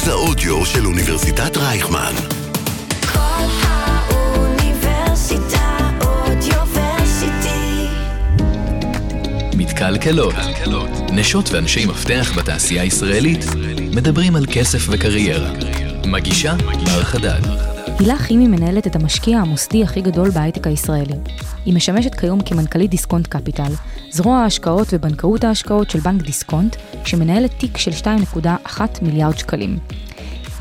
מרכז האודיו של אוניברסיטת רייכמן. קול האוניברסיטה אודיוורסיטי. מתכלכלות. נשות ואנשי מפתח בתעשייה הישראלית מדברים על כסף וקריירה. מגישה בר חדד. הילה חימי מנהלת את המשקיע המוסדי הכי גדול בהייטק הישראלי. היא משמשת כיום כמנכ"לית דיסקונט קפיטל, זרוע ההשקעות ובנקאות ההשקעות של בנק דיסקונט, שמנהלת תיק של 2.1 מיליארד שקלים.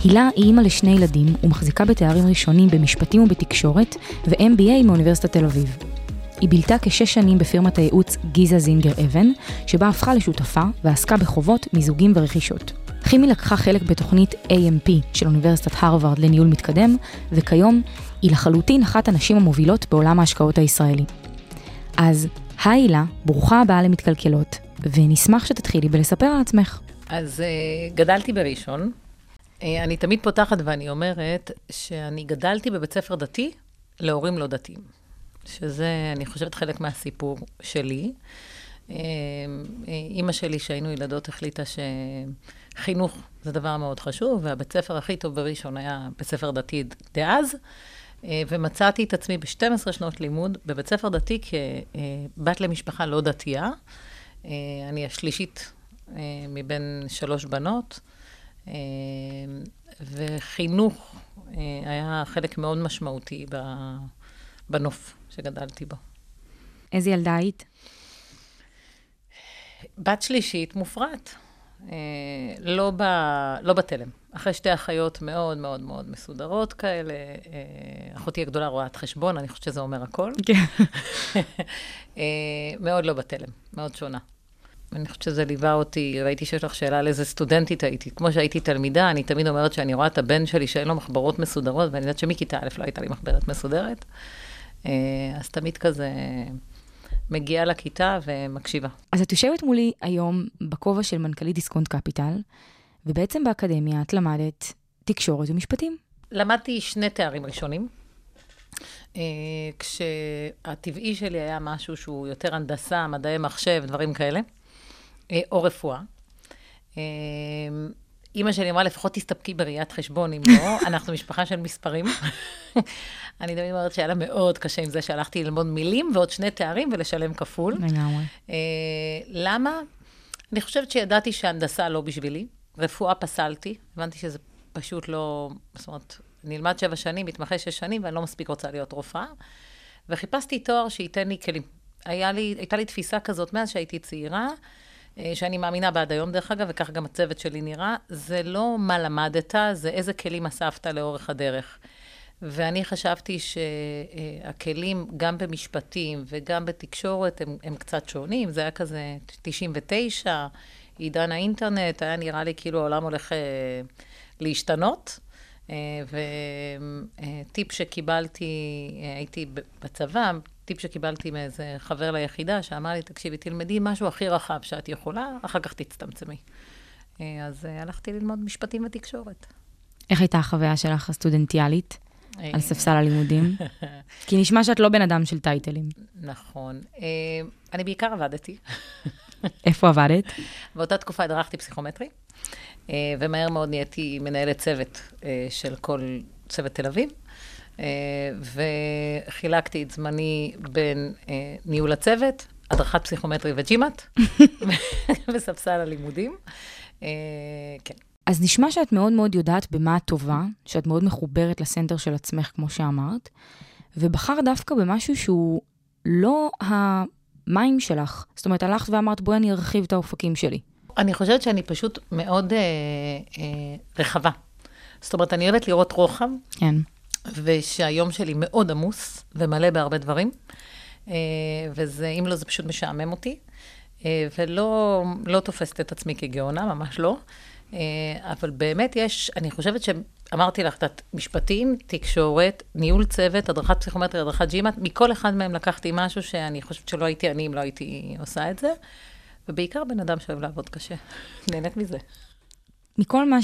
הילה היא אימא לשני ילדים ומחזיקה בתארים ראשונים במשפטים ובתקשורת ו-MBA מאוניברסיטת תל אביב. היא בילתה כשש שנים בפירמת הייעוץ גיזה זינגר אבן, שבה הפכה לשותפה ועסקה בחובות, מיזוגים ורכישות. חימי לקחה חלק בתוכנית AMP של אוניברסיטת הרווארד לניהול מתקדם, וכיום היא לחלוטין אחת הנשים המובילות בעולם ההשקעות הישראלי. אז, היי הילה, ברוכה הבאה למתקלקלות, ונשמח שתתחילי בלספר על עצמך. אז uh, גדלתי בראשון. Uh, אני תמיד פותחת ואני אומרת שאני גדלתי בבית ספר דתי להורים לא דתיים. שזה, אני חושבת, חלק מהסיפור שלי. Uh, אימא שלי, שהיינו ילדות, החליטה שחינוך זה דבר מאוד חשוב, והבית ספר הכי טוב בראשון היה בית ספר דתי דאז. Uh, ומצאתי את עצמי ב-12 שנות לימוד בבית ספר דתי כבת למשפחה לא דתייה. Uh, אני השלישית uh, מבין שלוש בנות, וחינוך היה חלק מאוד משמעותי בנוף שגדלתי בו. איזה ילדה היית? בת שלישית מופרעת, אה, לא, ב, לא בתלם. אחרי שתי אחיות מאוד מאוד מאוד מסודרות כאלה, אה, אחותי הגדולה רואת חשבון, אני חושבת שזה אומר הכל. כן. אה, מאוד לא בתלם, מאוד שונה. אני חושבת שזה ליווה אותי, ראיתי שיש לך שאלה על איזה סטודנטית הייתי. כמו שהייתי תלמידה, אני תמיד אומרת שאני רואה את הבן שלי שאין לו מחברות מסודרות, ואני יודעת שמכיתה א' לא הייתה לי מחברת מסודרת. אה, אז תמיד כזה מגיעה לכיתה ומקשיבה. אז את יושבת מולי היום בכובע של מנכ"לית דיסקונט קפיטל, ובעצם באקדמיה את למדת תקשורת ומשפטים. למדתי שני תארים ראשונים, אה, כשהטבעי שלי היה משהו שהוא יותר הנדסה, מדעי מחשב, דברים כאלה, אה, או רפואה. אימא שלי אמרה, לפחות תסתפקי בראיית חשבון, אם לא, אנחנו משפחה של מספרים. אני תמיד אומרת שהיה לה מאוד קשה עם זה שהלכתי ללמוד מילים ועוד שני תארים ולשלם כפול. לגמרי. אה, למה? אני חושבת שידעתי שהנדסה לא בשבילי. רפואה פסלתי, הבנתי שזה פשוט לא... זאת אומרת, אני אלמד שבע שנים, מתמחה שש שנים, ואני לא מספיק רוצה להיות רופאה. וחיפשתי תואר שייתן לי כלים. לי, הייתה לי תפיסה כזאת מאז שהייתי צעירה, שאני מאמינה בה עד היום, דרך אגב, וכך גם הצוות שלי נראה, זה לא מה למדת, זה איזה כלים אספת לאורך הדרך. ואני חשבתי שהכלים, גם במשפטים וגם בתקשורת, הם, הם קצת שונים. זה היה כזה 99, עידן האינטרנט, היה נראה לי כאילו העולם הולך אה, להשתנות. אה, וטיפ שקיבלתי, אה, הייתי בצבא, טיפ שקיבלתי מאיזה חבר ליחידה, שאמר לי, תקשיבי, תלמדי משהו הכי רחב שאת יכולה, אחר כך תצטמצמי. אה, אז אה, הלכתי ללמוד משפטים ותקשורת. איך הייתה החוויה שלך הסטודנטיאלית אה, על ספסל הלימודים? כי נשמע שאת לא בן אדם של טייטלים. נכון. אני בעיקר עבדתי. איפה עבדת? באותה תקופה הדרכתי פסיכומטרי, ומהר מאוד נהייתי מנהלת צוות של כל צוות תל אביב, וחילקתי את זמני בין אה, ניהול הצוות, הדרכת פסיכומטרי וג'ימאט, וספסל הלימודים. אה, כן. אז נשמע שאת מאוד מאוד יודעת במה את טובה, שאת מאוד מחוברת לסנטר של עצמך, כמו שאמרת, ובחרת דווקא במשהו שהוא לא המים שלך. זאת אומרת, הלכת ואמרת, בואי אני ארחיב את האופקים שלי. אני חושבת שאני פשוט מאוד אה, אה, רחבה. זאת אומרת, אני אוהבת לראות רוחב, כן. ושהיום שלי מאוד עמוס ומלא בהרבה דברים, אה, וזה, אם לא, זה פשוט משעמם אותי, אה, ולא לא תופסת את עצמי כגאונה, ממש לא. אה, אבל באמת יש, אני חושבת שאמרתי לך, את משפטים, תקשורת, ניהול צוות, הדרכת פסיכומטרי, הדרכת ג'ימאט, מכל אחד מהם לקחתי משהו שאני חושבת שלא הייתי אני אם לא הייתי עושה את זה, ובעיקר בן אדם שאוהב לעבוד קשה. נהנית מזה. מכל מה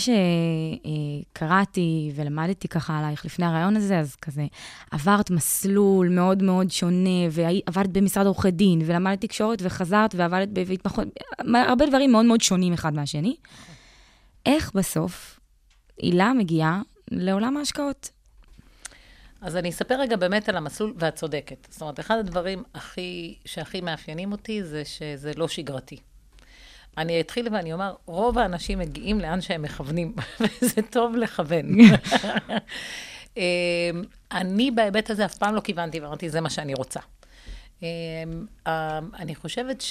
שקראתי ולמדתי ככה עלייך לפני הרעיון הזה, אז כזה עברת מסלול מאוד מאוד שונה, ועבדת במשרד עורכי דין, ולמדת תקשורת וחזרת ועבדת בהתמחות, הרבה דברים מאוד מאוד שונים אחד מהשני. איך בסוף הילה מגיעה לעולם ההשקעות. אז אני אספר רגע באמת על המסלול, ואת צודקת. זאת אומרת, אחד הדברים הכי, שהכי מאפיינים אותי זה שזה לא שגרתי. אני אתחיל ואני אומר, רוב האנשים מגיעים לאן שהם מכוונים, וזה טוב לכוון. אמ, אני בהיבט הזה אף פעם לא כיוונתי ואמרתי, זה מה שאני רוצה. אמ, אני חושבת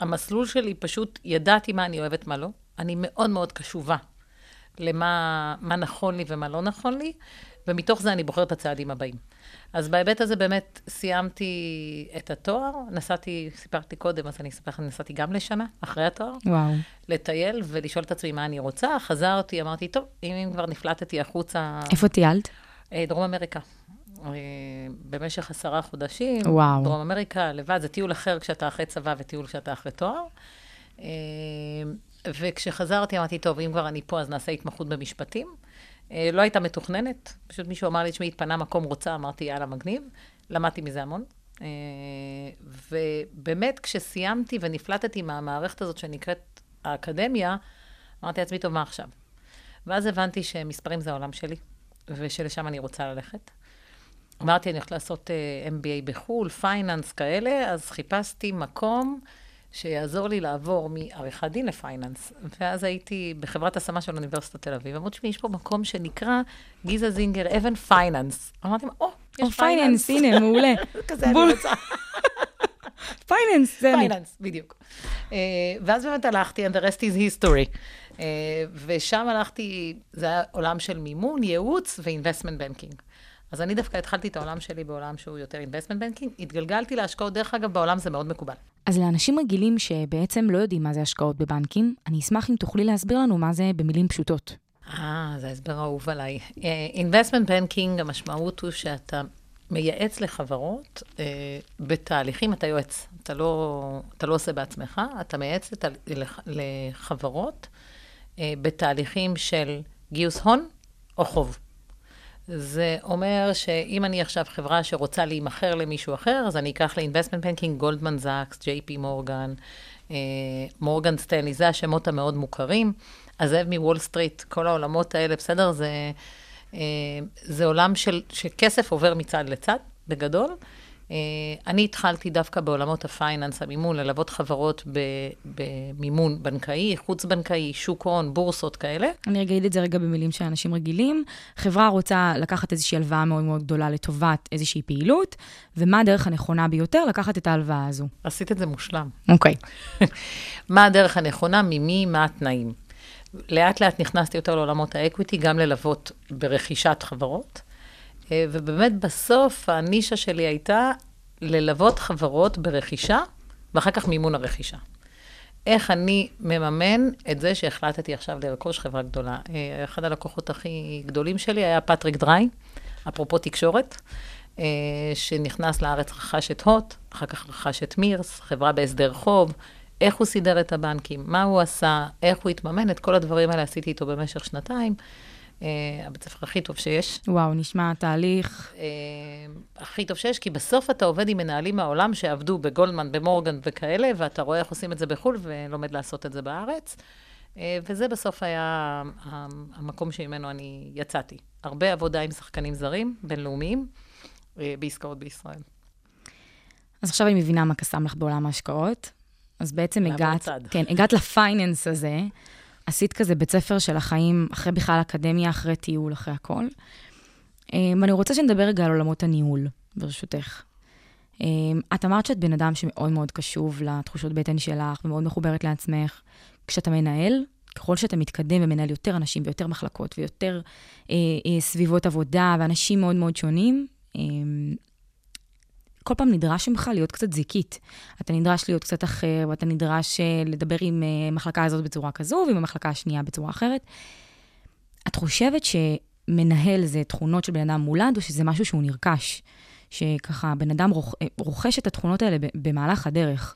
שהמסלול שלי פשוט, ידעתי מה אני אוהבת, מה לא. אני מאוד מאוד קשובה למה מה נכון לי ומה לא נכון לי, ומתוך זה אני בוחרת את הצעדים הבאים. אז בהיבט הזה באמת סיימתי את התואר, נסעתי, סיפרתי קודם, אז אני אספר לך, נסעתי גם לשנה, אחרי התואר. וואו. לטייל ולשאול את עצמי מה אני רוצה. חזרתי, אמרתי, טוב, אם כבר נפלטתי החוצה... איפה טיילת? אה, דרום אמריקה. אה, במשך עשרה חודשים. וואו. דרום אמריקה, לבד, זה טיול אחר כשאתה אחרי צבא וטיול כשאתה אחרי תואר. אה, וכשחזרתי אמרתי, טוב, אם כבר אני פה, אז נעשה התמחות במשפטים. אה, לא הייתה מתוכננת, פשוט מישהו אמר לי, תשמעי, התפנה מקום רוצה, אמרתי, יאללה, מגניב. למדתי מזה המון. אה, ובאמת, כשסיימתי ונפלטתי מהמערכת הזאת שנקראת האקדמיה, אמרתי לעצמי, טוב, מה עכשיו? ואז הבנתי שמספרים זה העולם שלי, ושלשם אני רוצה ללכת. אמרתי, אני הולכת לעשות uh, MBA בחו"ל, finance כאלה, אז חיפשתי מקום שיעזור לי לעבור מעריכת דין ל finance. ואז הייתי בחברת השמה של אוניברסיטת תל אביב. אמרו, תשמעי, יש פה מקום שנקרא גיזה זינגר אבן פייננס. אמרתי, או, יש finance, הנה, מעולה. כזה אני. רוצה. finance, זה אני. finance, בדיוק. Uh, ואז באמת הלכתי, and the rest is history. Uh, ושם הלכתי, זה היה עולם של מימון, ייעוץ ו-investment banking. אז אני דווקא התחלתי את העולם שלי בעולם שהוא יותר investment banking, התגלגלתי להשקעות, דרך אגב, בעולם זה מאוד מקובל. אז לאנשים רגילים שבעצם לא יודעים מה זה השקעות בבנקים, אני אשמח אם תוכלי להסביר לנו מה זה במילים פשוטות. אה, זה ההסבר האהוב עליי. Uh, investment banking, המשמעות הוא שאתה מייעץ לחברות uh, בתהליכים, אתה יועץ. אתה לא, אתה לא עושה בעצמך, אתה מייעץ לת, לח, לחברות uh, בתהליכים של גיוס הון או חוב. זה אומר שאם אני עכשיו חברה שרוצה להימכר למישהו אחר, אז אני אקח ל-investment banking, גולדמן זאקס, ג'יי פי מורגן, מורגן סטנלי, זה השמות המאוד מוכרים. הזאב מוול סטריט, כל העולמות האלה, בסדר? זה, אה, זה עולם של, שכסף עובר מצד לצד, בגדול. אה, אני התחלתי דווקא בעולמות ה finance, המימון, ללוות חברות במימון בנקאי, חוץ-בנקאי, שוק הון, בורסות כאלה. אני אגיד את זה רגע במילים של אנשים רגילים. חברה רוצה לקחת איזושהי הלוואה מאוד מאוד גדולה לטובת איזושהי פעילות, ומה הדרך הנכונה ביותר לקחת את ההלוואה הזו. עשית את זה מושלם. אוקיי. מה הדרך הנכונה, ממי, מה התנאים. לאט לאט נכנסתי יותר לעולמות ה equity, גם ללוות ברכישת חברות. אה, ובאמת בסוף הנישה שלי הייתה ללוות חברות ברכישה, ואחר כך מימון הרכישה. איך אני מממן את זה שהחלטתי עכשיו לרכוש חברה גדולה. אה, אחד הלקוחות הכי גדולים שלי היה פטריק דרהי, אפרופו תקשורת, אה, שנכנס לארץ, רכש את הוט, אחר כך רכש את מירס, חברה בהסדר חוב, איך הוא סידר את הבנקים, מה הוא עשה, איך הוא התממן, את כל הדברים האלה עשיתי איתו במשך שנתיים. אה, הבית ספר הכי טוב שיש. וואו, נשמע תהליך. אה, הכי טוב שיש, כי בסוף אתה עובד עם מנהלים מהעולם שעבדו בגולדמן, במורגן וכאלה, ואתה רואה איך עושים את זה בחו"ל ולומד לעשות את זה בארץ. אה, וזה בסוף היה המקום שממנו אני יצאתי. הרבה עבודה עם שחקנים זרים, בינלאומיים, בעסקאות בישראל. אז עכשיו אני מבינה מה קסם לך בעולם ההשקעות. אז בעצם הגעת. כן, הגעת לפייננס הזה, עשית כזה בית ספר של החיים, אחרי בכלל אקדמיה, אחרי טיול, אחרי הכל. ואני רוצה שנדבר רגע על עולמות הניהול, ברשותך. אה, את אמרת שאת בן אדם שמאוד מאוד קשוב לתחושות בטן שלך ומאוד מחוברת לעצמך. כשאתה מנהל, ככל שאתה מתקדם ומנהל יותר אנשים ויותר מחלקות ויותר אה, אה, סביבות עבודה ואנשים מאוד מאוד שונים, אה, כל פעם נדרש ממך להיות קצת זיקית. אתה נדרש להיות קצת אחר, ואתה נדרש אה, לדבר עם אה, מחלקה הזאת בצורה כזו, ועם המחלקה השנייה בצורה אחרת. את חושבת שמנהל זה תכונות של בן אדם מולד, או שזה משהו שהוא נרכש? שככה בן אדם רוכ... אה, רוכש את התכונות האלה במהלך הדרך.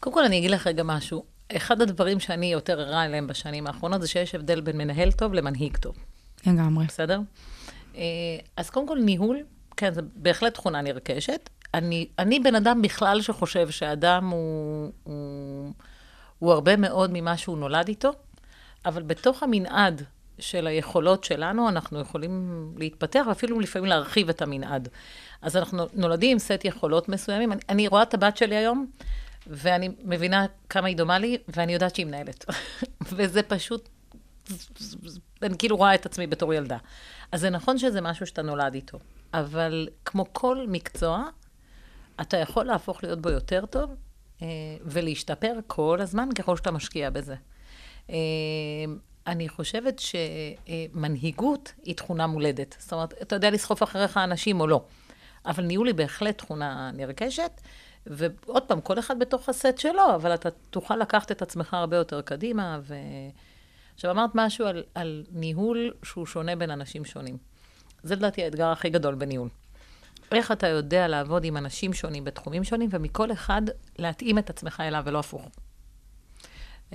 קודם כל, אני אגיד לך רגע משהו. אחד הדברים שאני יותר ערה אליהם בשנים האחרונות, זה שיש הבדל בין מנהל טוב למנהיג טוב. לגמרי. בסדר? אז קודם כל, ניהול, כן, זו בהחלט תכונה נרכשת. אני, אני בן אדם בכלל שחושב שאדם הוא, הוא, הוא הרבה מאוד ממה שהוא נולד איתו, אבל בתוך המנעד של היכולות שלנו, אנחנו יכולים להתפתח ואפילו לפעמים להרחיב את המנעד. אז אנחנו נולדים עם סט יכולות מסוימים. אני, אני רואה את הבת שלי היום, ואני מבינה כמה היא דומה לי, ואני יודעת שהיא מנהלת. וזה פשוט, אני כאילו רואה את עצמי בתור ילדה. אז זה נכון שזה משהו שאתה נולד איתו, אבל כמו כל מקצוע, אתה יכול להפוך להיות בו יותר טוב אה, ולהשתפר כל הזמן ככל שאתה משקיע בזה. אה, אני חושבת שמנהיגות היא תכונה מולדת. זאת אומרת, אתה יודע לסחוף אחריך אנשים או לא. אבל ניהול היא בהחלט תכונה נרכשת. ועוד פעם, כל אחד בתוך הסט שלו, אבל אתה תוכל לקחת את עצמך הרבה יותר קדימה. ו... עכשיו, אמרת משהו על, על ניהול שהוא שונה בין אנשים שונים. זה לדעתי האתגר הכי גדול בניהול. איך אתה יודע לעבוד עם אנשים שונים בתחומים שונים, ומכל אחד להתאים את עצמך אליו ולא הפוך. Uh,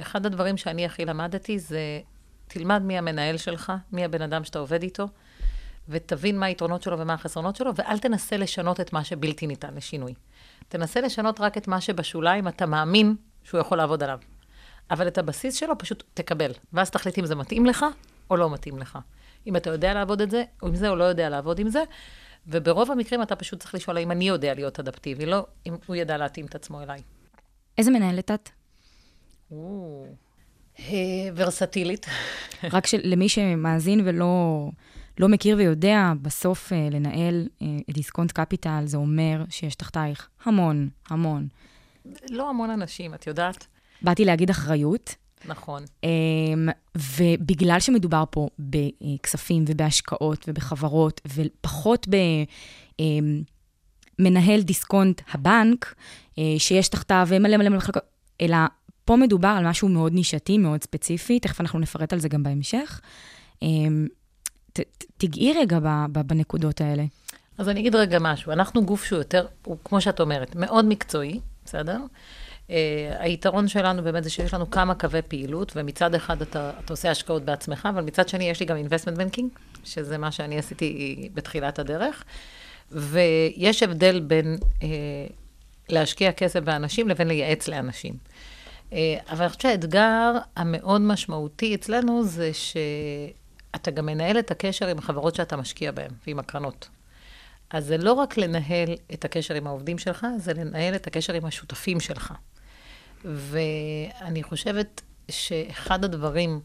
אחד הדברים שאני הכי למדתי זה, תלמד מי המנהל שלך, מי הבן אדם שאתה עובד איתו, ותבין מה היתרונות שלו ומה החסרונות שלו, ואל תנסה לשנות את מה שבלתי ניתן לשינוי. תנסה לשנות רק את מה שבשוליים אתה מאמין שהוא יכול לעבוד עליו. אבל את הבסיס שלו פשוט תקבל, ואז תחליט אם זה מתאים לך או לא מתאים לך. אם אתה יודע לעבוד את זה, או עם זה, או לא יודע לעבוד עם זה, וברוב המקרים אתה פשוט צריך לשאול האם אני יודע להיות אדפטיבי, לא אם הוא ידע להתאים את עצמו אליי. איזה מנהלת את? אה, ורסטילית. רק של- למי שמאזין ולא לא מכיר ויודע, בסוף אה, לנהל אה, דיסקונט קפיטל, זה אומר שיש תחתייך המון, המון. לא המון אנשים, את יודעת? באתי להגיד אחריות, נכון. אמ, ובגלל שמדובר פה בכספים ובהשקעות ובחברות, ופחות במנהל דיסקונט הבנק, אה, שיש תחתיו מלא מלא מחלקות, אלא פה מדובר על משהו מאוד נישתי, מאוד ספציפי, תכף אנחנו נפרט על זה גם בהמשך. אמ, תגעי רגע בנקודות האלה. אז אני אגיד רגע משהו. אנחנו גוף שהוא יותר, הוא, כמו שאת אומרת, מאוד מקצועי, בסדר? Uh, היתרון שלנו באמת זה שיש לנו כמה קווי פעילות, ומצד אחד אתה, אתה עושה השקעות בעצמך, אבל מצד שני יש לי גם investment banking, שזה מה שאני עשיתי בתחילת הדרך, ויש הבדל בין uh, להשקיע כסף באנשים לבין לייעץ לאנשים. Uh, אבל אני חושבת שהאתגר המאוד משמעותי אצלנו זה שאתה גם מנהל את הקשר עם החברות שאתה משקיע בהן ועם הקרנות. אז זה לא רק לנהל את הקשר עם העובדים שלך, זה לנהל את הקשר עם השותפים שלך. ואני חושבת שאחד הדברים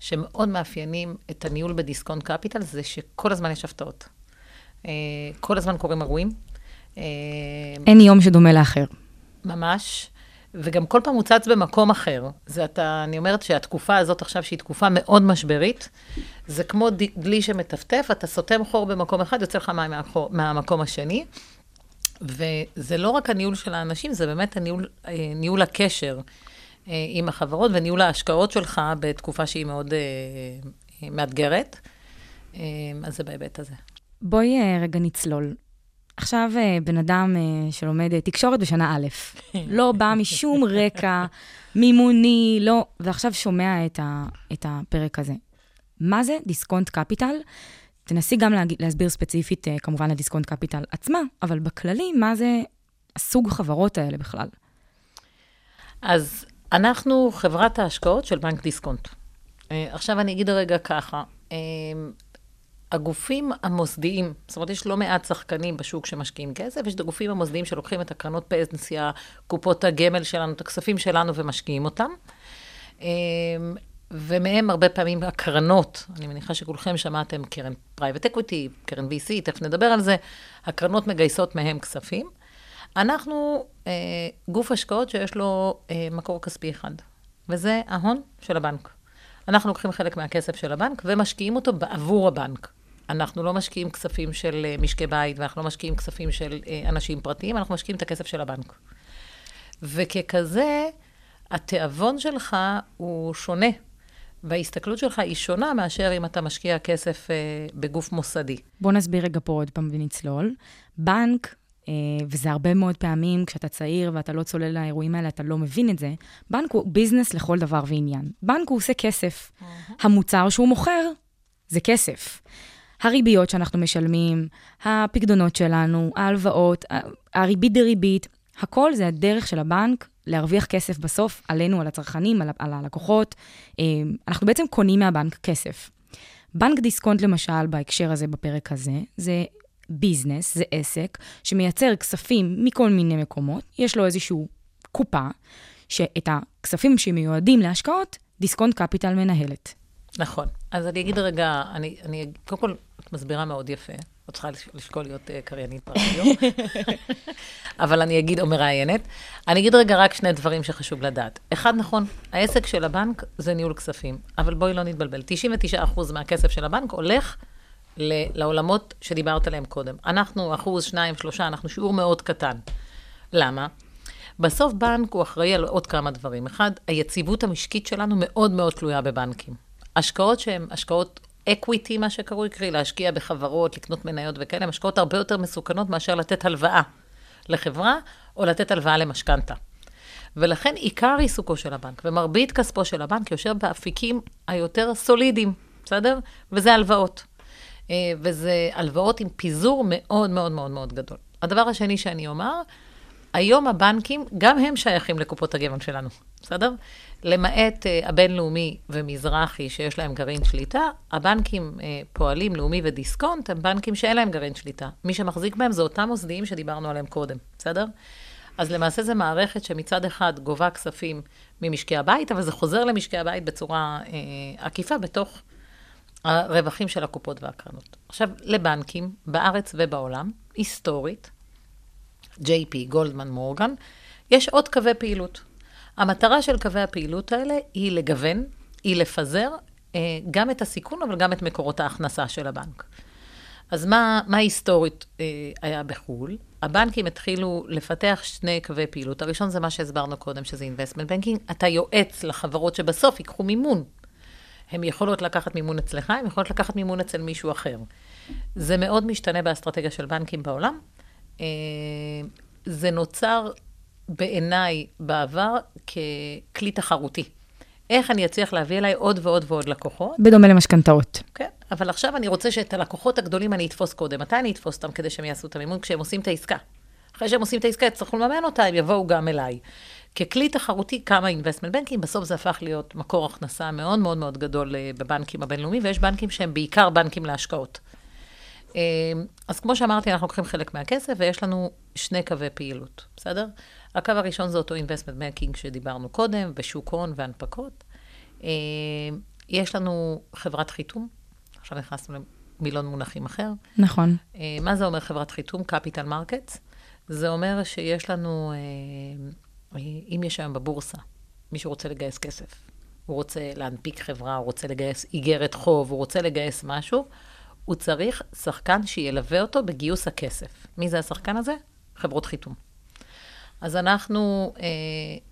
שמאוד מאפיינים את הניהול בדיסקונט קפיטל זה שכל הזמן יש הפתעות. אה, כל הזמן קורים אירועים. אה, אין יום שדומה לאחר. ממש. וגם כל פעם הוא צץ במקום אחר. זה אתה, אני אומרת שהתקופה הזאת עכשיו, שהיא תקופה מאוד משברית, זה כמו דלי שמטפטף, אתה סותם חור במקום אחד, יוצא לך מים מהחור, מהמקום השני. וזה לא רק הניהול של האנשים, זה באמת הניהול, אה, ניהול הקשר אה, עם החברות וניהול ההשקעות שלך בתקופה שהיא מאוד אה, מאתגרת. אז זה בהיבט הזה. בואי רגע נצלול. עכשיו בן אדם שלומד תקשורת בשנה א', לא בא משום רקע מימוני, לא, ועכשיו שומע את, ה, את הפרק הזה. מה זה דיסקונט קפיטל? תנסי גם להסביר ספציפית, אה, כמובן, לדיסקונט קפיטל עצמה, אבל בכללי, מה זה הסוג חברות האלה בכלל? אז אנחנו חברת ההשקעות של בנק דיסקונט. אה, עכשיו אני אגיד רגע ככה, אה, הגופים המוסדיים, זאת אומרת, יש לא מעט שחקנים בשוק שמשקיעים כסף, יש את הגופים המוסדיים שלוקחים את הקרנות פנסיה, קופות הגמל שלנו, את הכספים שלנו ומשקיעים אותם. ומהם הרבה פעמים הקרנות, אני מניחה שכולכם שמעתם קרן private equity, קרן VC, תכף נדבר על זה, הקרנות מגייסות מהם כספים. אנחנו אה, גוף השקעות שיש לו אה, מקור כספי אחד, וזה ההון של הבנק. אנחנו לוקחים חלק מהכסף של הבנק ומשקיעים אותו בעבור הבנק. אנחנו לא משקיעים כספים של אה, משקי בית, ואנחנו לא משקיעים כספים של אה, אנשים פרטיים, אנחנו משקיעים את הכסף של הבנק. וככזה, התיאבון שלך הוא שונה, וההסתכלות שלך היא שונה מאשר אם אתה משקיע כסף אה, בגוף מוסדי. בואו נסביר רגע פה עוד פעם ונצלול. בנק, אה, וזה הרבה מאוד פעמים, כשאתה צעיר ואתה לא צולל לאירועים האלה, אתה לא מבין את זה, בנק הוא ביזנס לכל דבר ועניין. בנק הוא עושה כסף. המוצר שהוא מוכר זה כסף. הריביות שאנחנו משלמים, הפקדונות שלנו, ההלוואות, הריבית דריבית, הכל זה הדרך של הבנק להרוויח כסף בסוף עלינו, על הצרכנים, על, על הלקוחות. אה, אנחנו בעצם קונים מהבנק כסף. בנק דיסקונט, למשל, בהקשר הזה, בפרק הזה, זה business, זה עסק, שמייצר כספים מכל מיני מקומות, יש לו איזושהי קופה, שאת הכספים שמיועדים להשקעות, דיסקונט קפיטל מנהלת. נכון. אז אני אגיד רגע, אני, אני קודם כל, את מסבירה מאוד יפה. את צריכה לש- לשקול להיות uh, קריינית ברדיו, אבל אני אגיד, או מראיינת. אני אגיד רגע רק שני דברים שחשוב לדעת. אחד, נכון, העסק של הבנק זה ניהול כספים, אבל בואי לא נתבלבל. 99% מהכסף של הבנק הולך לעולמות שדיברת עליהם קודם. אנחנו אחוז, שניים, שלושה, אנחנו שיעור מאוד קטן. למה? בסוף בנק הוא אחראי על עוד כמה דברים. אחד, היציבות המשקית שלנו מאוד מאוד תלויה בבנקים. השקעות שהן השקעות equity, מה שקרוי, קרי להשקיע בחברות, לקנות מניות וכאלה, הן השקעות הרבה יותר מסוכנות מאשר לתת הלוואה לחברה או לתת הלוואה למשכנתה. ולכן עיקר עיסוקו של הבנק ומרבית כספו של הבנק יושב באפיקים היותר סולידיים, בסדר? וזה הלוואות. אה, וזה הלוואות עם פיזור מאוד מאוד מאוד מאוד גדול. הדבר השני שאני אומר, היום הבנקים, גם הם שייכים לקופות הגמל שלנו, בסדר? למעט uh, הבינלאומי ומזרחי, שיש להם גרעין שליטה, הבנקים uh, פועלים, לאומי ודיסקונט, הם בנקים שאין להם גרעין שליטה. מי שמחזיק בהם זה אותם מוסדיים שדיברנו עליהם קודם, בסדר? אז למעשה זו מערכת שמצד אחד גובה כספים ממשקי הבית, אבל זה חוזר למשקי הבית בצורה uh, עקיפה בתוך הרווחים של הקופות והקרנות. עכשיו, לבנקים, בארץ ובעולם, היסטורית, JP, גולדמן, מורגן, יש עוד קווי פעילות. המטרה של קווי הפעילות האלה היא לגוון, היא לפזר אה, גם את הסיכון, אבל גם את מקורות ההכנסה של הבנק. אז מה, מה היסטורית אה, היה בחו"ל? הבנקים התחילו לפתח שני קווי פעילות. הראשון זה מה שהסברנו קודם, שזה investment banking. אתה יועץ לחברות שבסוף ייקחו מימון. הן יכולות לקחת מימון אצלך, הן יכולות לקחת מימון אצל מישהו אחר. זה מאוד משתנה באסטרטגיה של בנקים בעולם. אה, זה נוצר בעיניי בעבר ככלי תחרותי. איך אני אצליח להביא אליי עוד ועוד ועוד לקוחות? בדומה למשכנתאות. כן, אבל עכשיו אני רוצה שאת הלקוחות הגדולים אני אתפוס קודם. מתי אני אתפוס אותם כדי שהם יעשו את המימון? כשהם עושים את העסקה. אחרי שהם עושים את העסקה, יצטרכו לממן אותה, הם יבואו גם אליי. ככלי תחרותי, כמה investment banking, בסוף זה הפך להיות מקור הכנסה מאוד מאוד מאוד גדול אה, בבנקים הבינלאומיים, ויש בנקים שהם בעיקר בנקים להשקעות. אה, אז כמו שאמרתי, אנחנו לוקחים חלק מהכסף, ויש לנו שני קווי פעילות, בסדר? הקו הראשון זה אותו investment banking שדיברנו קודם, בשוק הון והנפקות. אה, יש לנו חברת חיתום, עכשיו נכנסנו למילון מונחים אחר. נכון. אה, מה זה אומר חברת חיתום? capital markets. זה אומר שיש לנו, אה, אם יש היום בבורסה, מישהו רוצה לגייס כסף, הוא רוצה להנפיק חברה, הוא רוצה לגייס איגרת חוב, הוא רוצה לגייס משהו, הוא צריך שחקן שילווה אותו בגיוס הכסף. מי זה השחקן הזה? חברות חיתום. אז אנחנו, אה,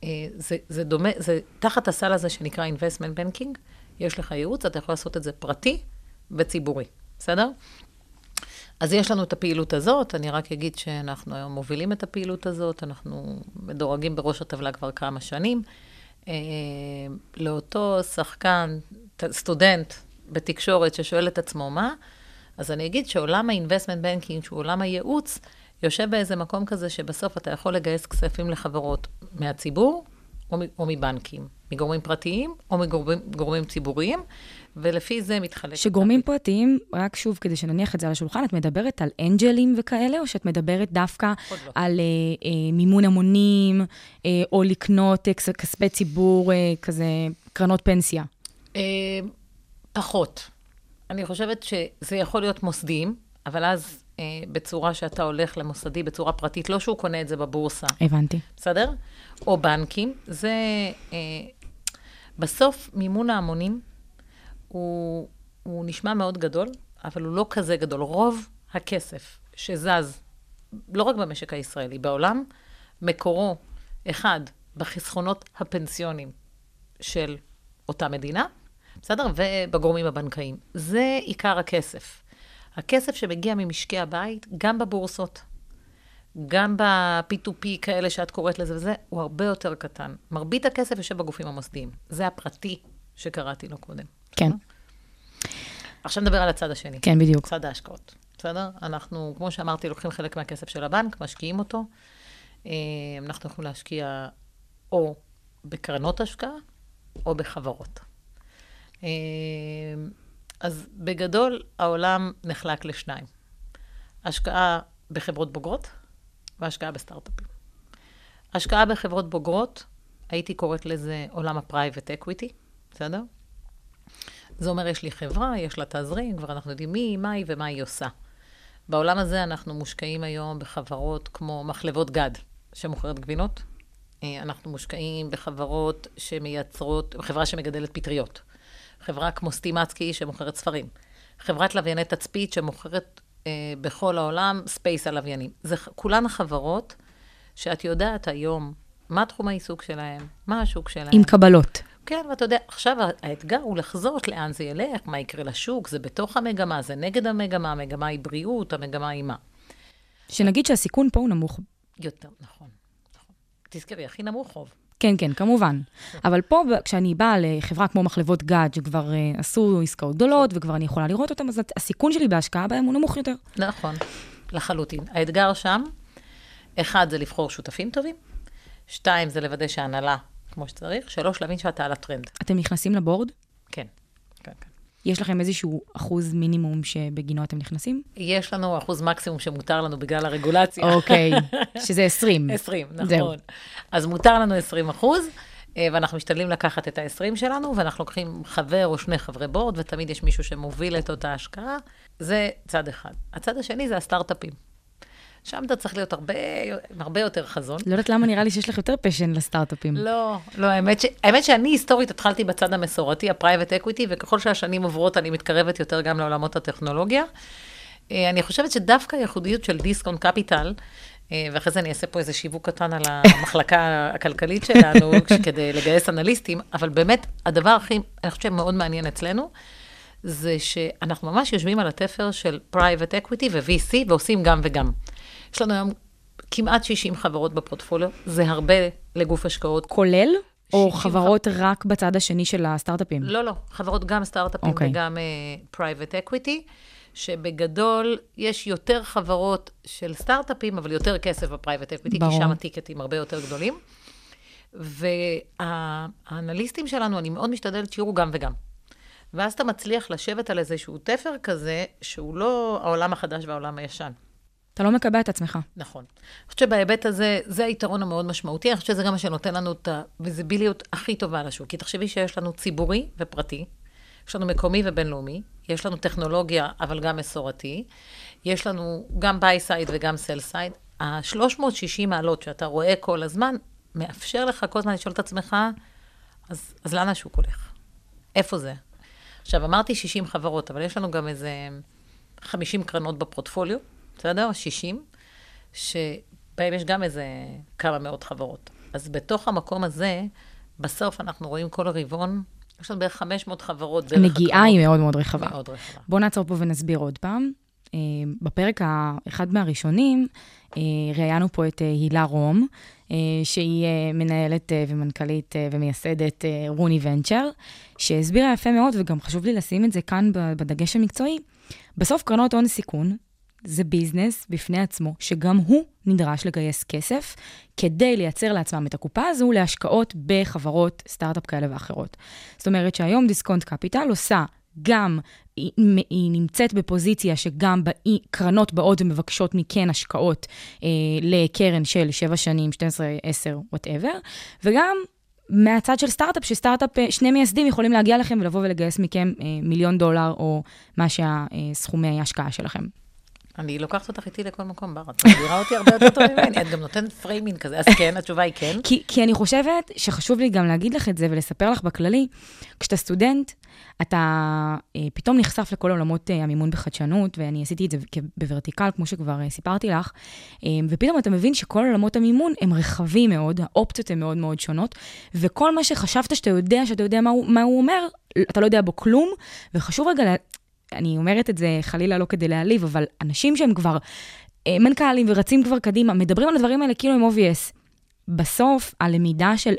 אה, זה, זה דומה, זה תחת הסל הזה שנקרא investment banking, יש לך ייעוץ, אתה יכול לעשות את זה פרטי וציבורי, בסדר? אז יש לנו את הפעילות הזאת, אני רק אגיד שאנחנו היום מובילים את הפעילות הזאת, אנחנו מדורגים בראש הטבלה כבר כמה שנים. אה, לאותו שחקן, סטודנט בתקשורת ששואל את עצמו מה, אז אני אגיד שעולם ה-investment banking, שהוא עולם הייעוץ, יושב באיזה מקום כזה שבסוף אתה יכול לגייס כספים לחברות מהציבור או, או מבנקים, מגורמים פרטיים או מגורמים גורמים ציבוריים, ולפי זה מתחלק. שגורמים פרטיים, רק שוב, כדי שנניח את זה על השולחן, את מדברת על אנג'לים וכאלה, או שאת מדברת דווקא לא. על אה, אה, מימון המונים, אה, או לקנות אה, כס- כספי ציבור, אה, כזה, קרנות פנסיה? אה, פחות. אני חושבת שזה יכול להיות מוסדיים, אבל אז אה, בצורה שאתה הולך למוסדי, בצורה פרטית, לא שהוא קונה את זה בבורסה, הבנתי. בסדר? או בנקים. זה, אה, בסוף מימון ההמונים הוא, הוא נשמע מאוד גדול, אבל הוא לא כזה גדול. רוב הכסף שזז, לא רק במשק הישראלי, בעולם, מקורו, אחד, בחסכונות הפנסיונים של אותה מדינה, בסדר? ובגורמים הבנקאיים. זה עיקר הכסף. הכסף שמגיע ממשקי הבית, גם בבורסות, גם ב-P2P כאלה שאת קוראת לזה וזה, הוא הרבה יותר קטן. מרבית הכסף יושב בגופים המוסדיים. זה הפרטי שקראתי לו קודם. כן. עכשיו נדבר על הצד השני. כן, בדיוק. צד ההשקעות, בסדר? אנחנו, כמו שאמרתי, לוקחים חלק מהכסף של הבנק, משקיעים אותו. אה, אנחנו יכולים להשקיע או בקרנות השקעה או בחברות. אז בגדול, העולם נחלק לשניים. השקעה בחברות בוגרות והשקעה בסטארט-אפים. השקעה בחברות בוגרות, הייתי קוראת לזה עולם ה-private equity, בסדר? זה אומר, יש לי חברה, יש לה תזרים, כבר אנחנו יודעים מי, מה היא ומה היא עושה. בעולם הזה אנחנו מושקעים היום בחברות כמו מחלבות גד, שמוכרת גבינות. אה, אנחנו מושקעים בחברות שמייצרות, חברה שמגדלת פטריות. חברה כמו סטימצקי שמוכרת ספרים. חברת לווייני תצפית שמוכרת אה, בכל העולם space הלוויינים. זה כולן חברות שאת יודעת היום מה תחום העיסוק שלהם, מה השוק שלהם. עם קבלות. כן, ואתה יודע, עכשיו האתגר הוא לחזות לאן זה ילך, מה יקרה לשוק, זה בתוך המגמה, זה נגד המגמה, המגמה היא בריאות, המגמה היא מה. שנגיד שהסיכון פה הוא נמוך. יותר, נכון. נכון. תזכרי, הכי נמוך חוב. כן, כן, כמובן. אבל פה, כשאני באה לחברה כמו מחלבות גד, שכבר uh, עשו עסקאות גדולות, וכבר אני יכולה לראות אותן, אז הסיכון שלי בהשקעה בהם הוא נמוך יותר. נכון, לחלוטין. האתגר שם, אחד, זה לבחור שותפים טובים, שתיים, זה לוודא שההנהלה כמו שצריך, שלוש, להבין שאתה על הטרנד. אתם נכנסים לבורד? כן. יש לכם איזשהו אחוז מינימום שבגינו אתם נכנסים? יש לנו אחוז מקסימום שמותר לנו בגלל הרגולציה. אוקיי, שזה 20. 20, זהו. נכון. אז מותר לנו 20 אחוז, אה, ואנחנו משתדלים לקחת את ה-20 שלנו, ואנחנו לוקחים חבר או שני חברי בורד, ותמיד יש מישהו שמוביל את אותה השקעה. זה צד אחד. הצד השני זה הסטארט-אפים. שם אתה צריך להיות הרבה, הרבה יותר חזון. לא יודעת למה נראה לי שיש לך יותר פשן לסטארט-אפים. לא, לא, האמת, ש... האמת שאני היסטורית התחלתי בצד המסורתי, ה-private equity, וככל שהשנים עוברות אני מתקרבת יותר גם לעולמות הטכנולוגיה. אה, אני חושבת שדווקא הייחודיות של דיסקונט קפיטל, אה, ואחרי זה אני אעשה פה איזה שיווק קטן על המחלקה הכלכלית שלנו, כדי לגייס אנליסטים, אבל באמת, הדבר הכי, אני חושבת שמאוד מעניין אצלנו, זה שאנחנו ממש יושבים על התפר של private equity ו-VC ועושים גם וגם. יש לנו היום כמעט 60 חברות בפורטפוליו, זה הרבה לגוף השקעות. כולל? או 60 חברות רק בצד השני של הסטארט-אפים? לא, לא, חברות גם סטארט-אפים okay. אוקיי. וגם uh, private equity, שבגדול יש יותר חברות של סטארט-אפים, אבל יותר כסף ב private equity, כי. שם הטיקטים הרבה יותר גדולים. והאנליסטים שלנו, אני מאוד משתדלת שיראו גם וגם. ואז אתה מצליח לשבת על איזשהו תפר כזה, שהוא לא העולם החדש והעולם הישן. אתה לא מקבע את עצמך. נכון. אני חושבת שבהיבט הזה, זה היתרון המאוד משמעותי, אני חושבת שזה גם מה שנותן לנו את הוויזיביליות הכי טובה לשוק. כי תחשבי שיש לנו ציבורי ופרטי, יש לנו מקומי ובינלאומי, יש לנו טכנולוגיה, אבל גם מסורתי, יש לנו גם buy side וגם sell side. ה-360 מעלות שאתה רואה כל הזמן, מאפשר לך כל הזמן לשאול את עצמך, אז, אז לאן השוק הולך? איפה זה? עכשיו, אמרתי 60 חברות, אבל יש לנו גם איזה 50 קרנות בפורטפוליו, בסדר? 60, שבהם יש גם איזה כמה מאות חברות. אז בתוך המקום הזה, בסוף אנחנו רואים כל הרבעון, יש לנו בערך 500 חברות דרך הנגיעה היא מאוד מאוד רחבה. מאוד רחבה. בואו נעצור פה ונסביר עוד פעם. אה, בפרק האחד מהראשונים, אה, ראיינו פה את אה, הילה רום, שהיא מנהלת ומנכ"לית ומייסדת רוני ונצ'ר, שהסבירה יפה מאוד, וגם חשוב לי לשים את זה כאן בדגש המקצועי. בסוף קרנות הון סיכון זה ביזנס בפני עצמו, שגם הוא נדרש לגייס כסף כדי לייצר לעצמם את הקופה הזו להשקעות בחברות סטארט-אפ כאלה ואחרות. זאת אומרת שהיום דיסקונט קפיטל עושה גם, היא, היא נמצאת בפוזיציה שגם קרנות באות ומבקשות מכן השקעות אה, לקרן של 7 שנים, 12, 10, whatever, וגם מהצד של סטארט-אפ, שסטארט-אפ, אה, שני מייסדים יכולים להגיע לכם ולבוא ולגייס מכם אה, מיליון דולר, או מה שהסכומי ההשקעה שלכם. אני לוקחת אותך איתי לכל מקום, בר, את מסבירה אותי הרבה יותר טוב ממני, את גם נותנת framing כזה, אז כן, התשובה היא כן. כי, כי אני חושבת שחשוב לי גם להגיד לך את זה ולספר לך בכללי, כשאתה סטודנט, אתה אה, פתאום נחשף לכל עולמות אה, המימון בחדשנות, ואני עשיתי את זה ב vertical, כמו שכבר אה, סיפרתי לך, אה, ופתאום אתה מבין שכל עולמות המימון הם רחבים מאוד, האופציות הן מאוד מאוד שונות, וכל מה שחשבת שאתה יודע, שאתה יודע מה הוא, מה הוא אומר, אתה לא יודע בו כלום, וחשוב רגע, אני אומרת את זה חלילה לא כדי להעליב, אבל אנשים שהם כבר אה, מנכ"לים ורצים כבר קדימה, מדברים על הדברים האלה כאילו הם obvious. בסוף, הלמידה של,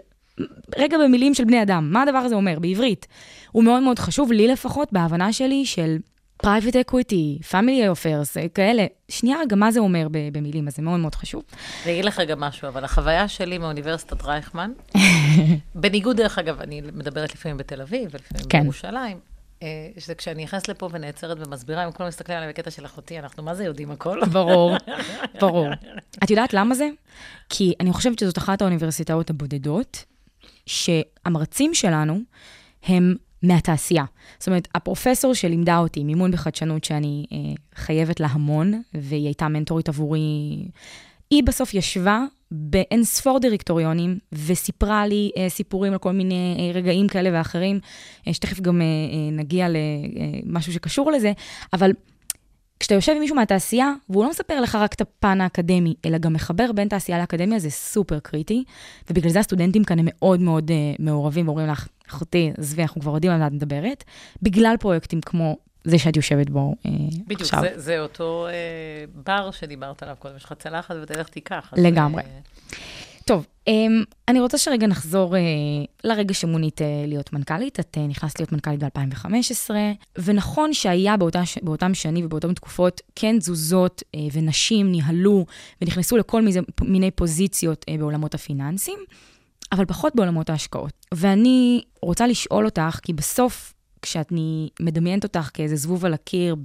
רגע במילים של בני אדם, מה הדבר הזה אומר בעברית? הוא מאוד מאוד חשוב, לי לפחות, בהבנה שלי של private equity, family affairs, אה, כאלה. שנייה רגע, מה זה אומר במילים, אז זה מאוד מאוד חשוב. אני אגיד לך גם משהו, אבל החוויה שלי מאוניברסיטת רייכמן, בניגוד, דרך אגב, אני מדברת לפעמים בתל אביב, ולפעמים כן. בירושלים, שזה כשאני נכנסת לפה ונעצרת ומסבירה, הם כולם מסתכלים עליי בקטע של אחותי, אנחנו מה זה יודעים הכל? ברור, ברור. את יודעת למה זה? כי אני חושבת שזאת אחת האוניברסיטאות הבודדות, שהמרצים שלנו הם מהתעשייה. זאת אומרת, הפרופסור שלימדה אותי מימון בחדשנות, שאני אה, חייבת לה המון, והיא הייתה מנטורית עבורי, היא בסוף ישבה באין ספור דירקטוריונים, וסיפרה לי אה, סיפורים על כל מיני אה, רגעים כאלה ואחרים, אה, שתכף גם אה, אה, נגיע למשהו שקשור לזה, אבל כשאתה יושב עם מישהו מהתעשייה, והוא לא מספר לך רק את הפן האקדמי, אלא גם מחבר בין תעשייה לאקדמיה, זה סופר קריטי, ובגלל זה הסטודנטים כאן הם מאוד מאוד uh, מעורבים, ואומרים לך, אחותי, עזבי, אנחנו כבר יודעים על מה את מדברת, בגלל פרויקטים כמו זה שאת יושבת בו uh, בדיוק, עכשיו. זה, זה אותו אה, בר שדיברת עליו קודם, יש לך צלחת ותלך תיקח. לגמרי. אה, טוב, um, אני רוצה שרגע נחזור uh, לרגע שמונית uh, להיות מנכ"לית. את uh, נכנסת להיות מנכ"לית ב-2015, ונכון שהיה באותה, באותם שנים ובאותן תקופות כן תזוזות uh, ונשים ניהלו ונכנסו לכל מיני, מיני פוזיציות uh, בעולמות הפיננסים, אבל פחות בעולמות ההשקעות. ואני רוצה לשאול אותך, כי בסוף, כשאני מדמיינת אותך כאיזה זבוב על הקיר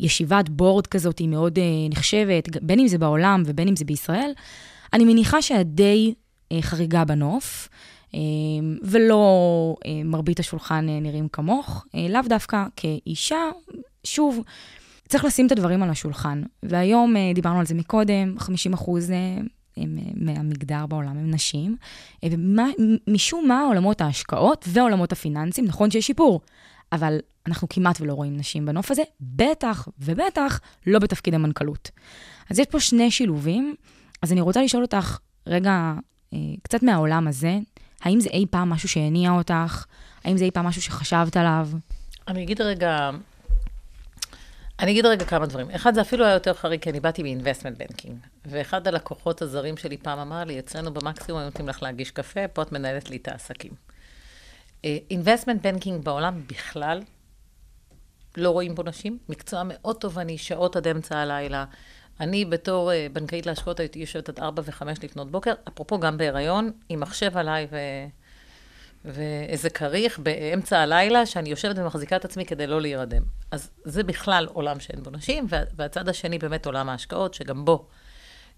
בישיבת בורד כזאת, היא מאוד uh, נחשבת, בין אם זה בעולם ובין אם זה בישראל, אני מניחה שאת די אה, חריגה בנוף, אה, ולא אה, מרבית השולחן אה, נראים כמוך, אה, לאו דווקא כאישה. שוב, צריך לשים את הדברים על השולחן. והיום, אה, דיברנו על זה מקודם, 50 אחוז... אה, הם, אה, מהמגדר בעולם הם נשים, אה, ומשום מה עולמות ההשקעות ועולמות הפיננסים, נכון שיש שיפור, אבל אנחנו כמעט ולא רואים נשים בנוף הזה, בטח ובטח לא בתפקיד המנכ"לות. אז יש פה שני שילובים, אז אני רוצה לשאול אותך, רגע, אה, קצת מהעולם הזה, האם זה אי פעם משהו שהניע אותך? האם זה אי פעם משהו שחשבת עליו? אני אגיד רגע, אני אגיד רגע כמה דברים. אחד, זה אפילו היה יותר חריג, כי אני באתי מ-investment banking, ואחד הלקוחות הזרים שלי פעם אמר לי, אצלנו במקסימום נותנים לך להגיש קפה, פה את מנהלת לי את העסקים. אה, investment banking בעולם בכלל, לא רואים בו נשים, מקצוע מאוד תובעני, שעות עד אמצע הלילה. אני בתור uh, בנקאית להשקעות הייתי יושבת עד 4 ו-5 לפנות בוקר, אפרופו גם בהיריון, עם מחשב עליי ו... ואיזה כריך באמצע הלילה, שאני יושבת ומחזיקה את עצמי כדי לא להירדם. אז זה בכלל עולם שאין בו נשים, וה- והצד השני באמת עולם ההשקעות, שגם בו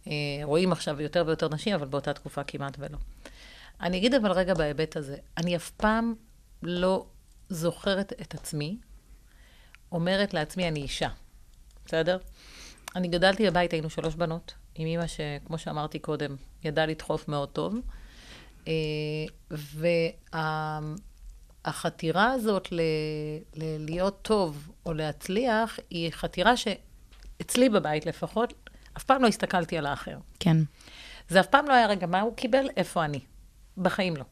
אה, רואים עכשיו יותר ויותר נשים, אבל באותה תקופה כמעט ולא. אני אגיד אבל רגע בהיבט הזה, אני אף פעם לא זוכרת את עצמי אומרת לעצמי, אני אישה, בסדר? אני גדלתי בבית, היינו שלוש בנות, עם אימא שכמו שאמרתי קודם, ידעה לדחוף מאוד טוב. אה, והחתירה הזאת ל- ל- להיות טוב או להצליח, היא חתירה שאצלי בבית לפחות, אף פעם לא הסתכלתי על האחר. כן. זה אף פעם לא היה, רגע, מה הוא קיבל? איפה אני? בחיים לא.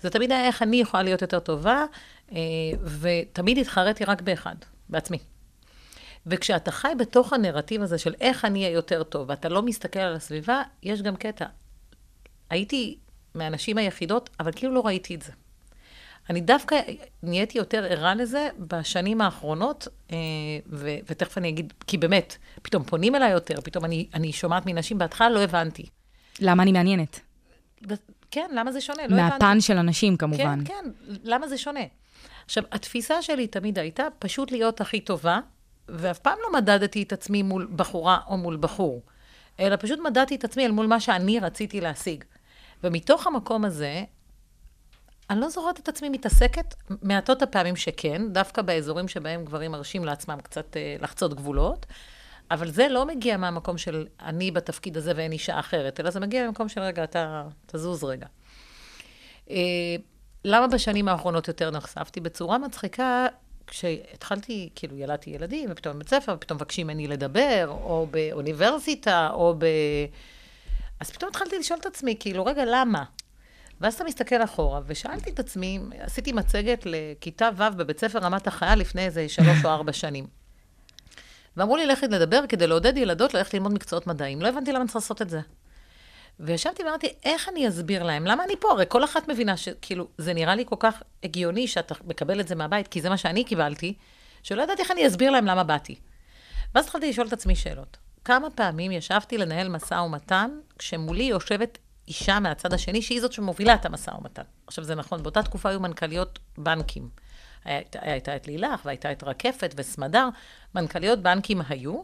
זה תמיד היה איך אני יכולה להיות יותר טובה, אה, ותמיד התחרתי רק באחד, בעצמי. וכשאתה חי בתוך הנרטיב הזה של איך אני אהיה יותר טוב, ואתה לא מסתכל על הסביבה, יש גם קטע. הייתי מהנשים היחידות, אבל כאילו לא ראיתי את זה. אני דווקא נהייתי יותר ערה לזה בשנים האחרונות, אה, ו- ותכף אני אגיד, כי באמת, פתאום פונים אליי יותר, פתאום אני, אני שומעת מנשים, בהתחלה לא הבנתי. למה אני מעניינת? כן, למה זה שונה? לא הבנתי. מהפן של הנשים, כמובן. כן, כן, למה זה שונה? עכשיו, התפיסה שלי תמיד הייתה פשוט להיות הכי טובה, ואף פעם לא מדדתי את עצמי מול בחורה או מול בחור, אלא פשוט מדדתי את עצמי אל מול מה שאני רציתי להשיג. ומתוך המקום הזה, אני לא זוכרת את עצמי מתעסקת, מעטות הפעמים שכן, דווקא באזורים שבהם גברים מרשים לעצמם קצת אה, לחצות גבולות, אבל זה לא מגיע מהמקום של אני בתפקיד הזה ואין אישה אחרת, אלא זה מגיע ממקום של רגע, אתה תזוז רגע. אה, למה בשנים האחרונות יותר נחשפתי? בצורה מצחיקה, כשהתחלתי, כאילו ילדתי ילדים, ופתאום בבית ספר, ופתאום מבקשים ממני לדבר, או באוניברסיטה, או ב... אז פתאום התחלתי לשאול את עצמי, כאילו, רגע, למה? ואז אתה מסתכל אחורה, ושאלתי את עצמי, עשיתי מצגת לכיתה ו' בבית ספר רמת החייל לפני איזה שלוש או ארבע שנים. ואמרו לי, לכי לדבר כדי לעודד ילדות ללכת ללמוד מקצועות מדעיים. לא הבנתי למה אני צריכה לעשות את זה. וישבתי ואמרתי, איך אני אסביר להם? למה אני פה? הרי כל אחת מבינה שכאילו, זה נראה לי כל כך הגיוני שאתה מקבל את זה מהבית, כי זה מה שאני קיבלתי, שלא ידעתי איך אני אסביר להם למה באתי. ואז התחלתי לשאול את עצמי שאלות. כמה פעמים ישבתי לנהל משא ומתן, כשמולי יושבת אישה מהצד השני, שהיא זאת שמובילה את המשא ומתן. עכשיו, זה נכון, באותה תקופה היו מנכ"ליות בנקים. הייתה, הייתה את לילך, והייתה את רקפת וסמדר, מנכ"ליות בנקים היו,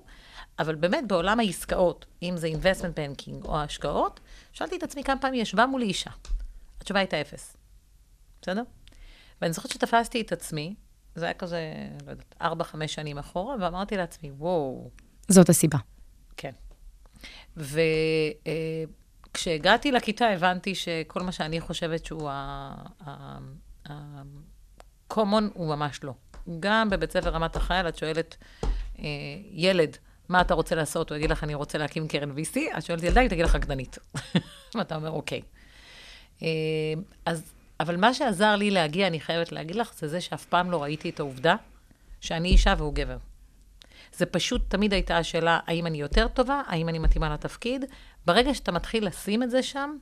אבל באמת בעולם העסקאות, אם זה investment banking או השקעות, שאלתי את עצמי כמה פעמים ישבה מולי אישה. התשובה הייתה אפס. בסדר? ואני זוכרת שתפסתי את עצמי, זה היה כזה, לא יודעת, ארבע, חמש שנים אחורה, ואמרתי לעצמי, וואו, זאת הסיבה. כן. וכשהגעתי לכיתה הבנתי שכל מה שאני חושבת שהוא ה-common הוא ממש לא. גם בבית ספר רמת החייל, את שואלת אה, ילד, מה אתה רוצה לעשות? הוא יגיד לך, אני רוצה להקים קרן VC, את שואלת ילדה, היא תגיד לך רקדנית. ואתה אומר, אוקיי. אה, אז, אבל מה שעזר לי להגיע, אני חייבת להגיד לך, זה זה שאף פעם לא ראיתי את העובדה שאני אישה והוא גבר. זה פשוט תמיד הייתה השאלה, האם אני יותר טובה, האם אני מתאימה לתפקיד. ברגע שאתה מתחיל לשים את זה שם,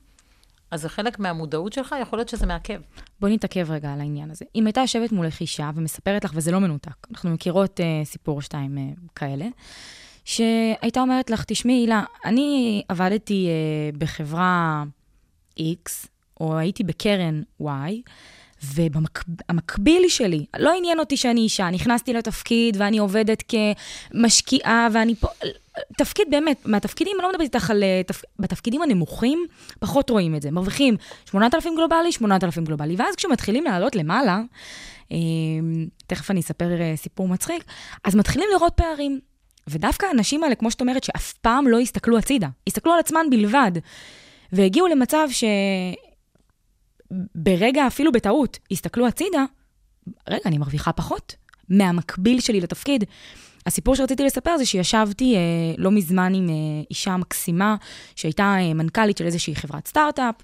אז זה חלק מהמודעות שלך, יכול להיות שזה מעכב. בואי נתעכב רגע על העניין הזה. אם הייתה יושבת מולך אישה ומספרת לך, וזה לא מנותק, אנחנו מכירות uh, סיפור שתיים uh, כאלה, שהייתה אומרת לך, תשמעי, הילה, אני עבדתי uh, בחברה X, או הייתי בקרן Y, ובמקביל שלי, לא עניין אותי שאני אישה, נכנסתי לתפקיד ואני עובדת כמשקיעה ואני פה... תפקיד באמת, מהתפקידים, אני לא מדברת איתך על... תפ... בתפקידים הנמוכים, פחות רואים את זה. מרוויחים 8,000 גלובלי, 8,000 גלובלי. ואז כשמתחילים לעלות למעלה, אה, תכף אני אספר אה, סיפור מצחיק, אז מתחילים לראות פערים. ודווקא האנשים האלה, כמו שאת אומרת, שאף פעם לא הסתכלו הצידה, הסתכלו על עצמן בלבד, והגיעו למצב ש... ברגע, אפילו בטעות, הסתכלו הצידה, רגע, אני מרוויחה פחות מהמקביל שלי לתפקיד. הסיפור שרציתי לספר זה שישבתי אה, לא מזמן עם אה, אישה מקסימה, שהייתה אה, מנכ"לית של איזושהי חברת סטארט-אפ.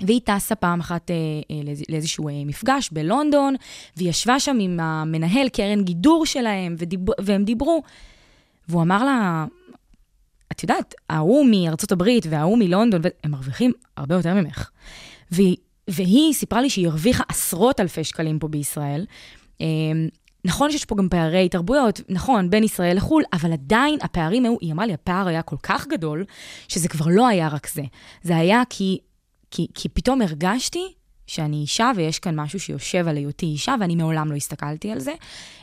והיא טסה פעם אחת אה, אה, לאיזשהו אה, מפגש בלונדון, והיא ישבה שם עם המנהל קרן גידור שלהם, ודיב, והם דיברו. והוא אמר לה, את יודעת, ההוא מארצות הברית וההוא מלונדון, הם מרוויחים הרבה יותר ממך. והיא והיא סיפרה לי שהיא הרוויחה עשרות אלפי שקלים פה בישראל. אמ, נכון שיש פה גם פערי תרבויות, נכון, בין ישראל לחו"ל, אבל עדיין הפערים היו, היא אמרה לי, הפער היה כל כך גדול, שזה כבר לא היה רק זה. זה היה כי, כי, כי פתאום הרגשתי שאני אישה ויש כאן משהו שיושב על היותי אישה, ואני מעולם לא הסתכלתי על זה.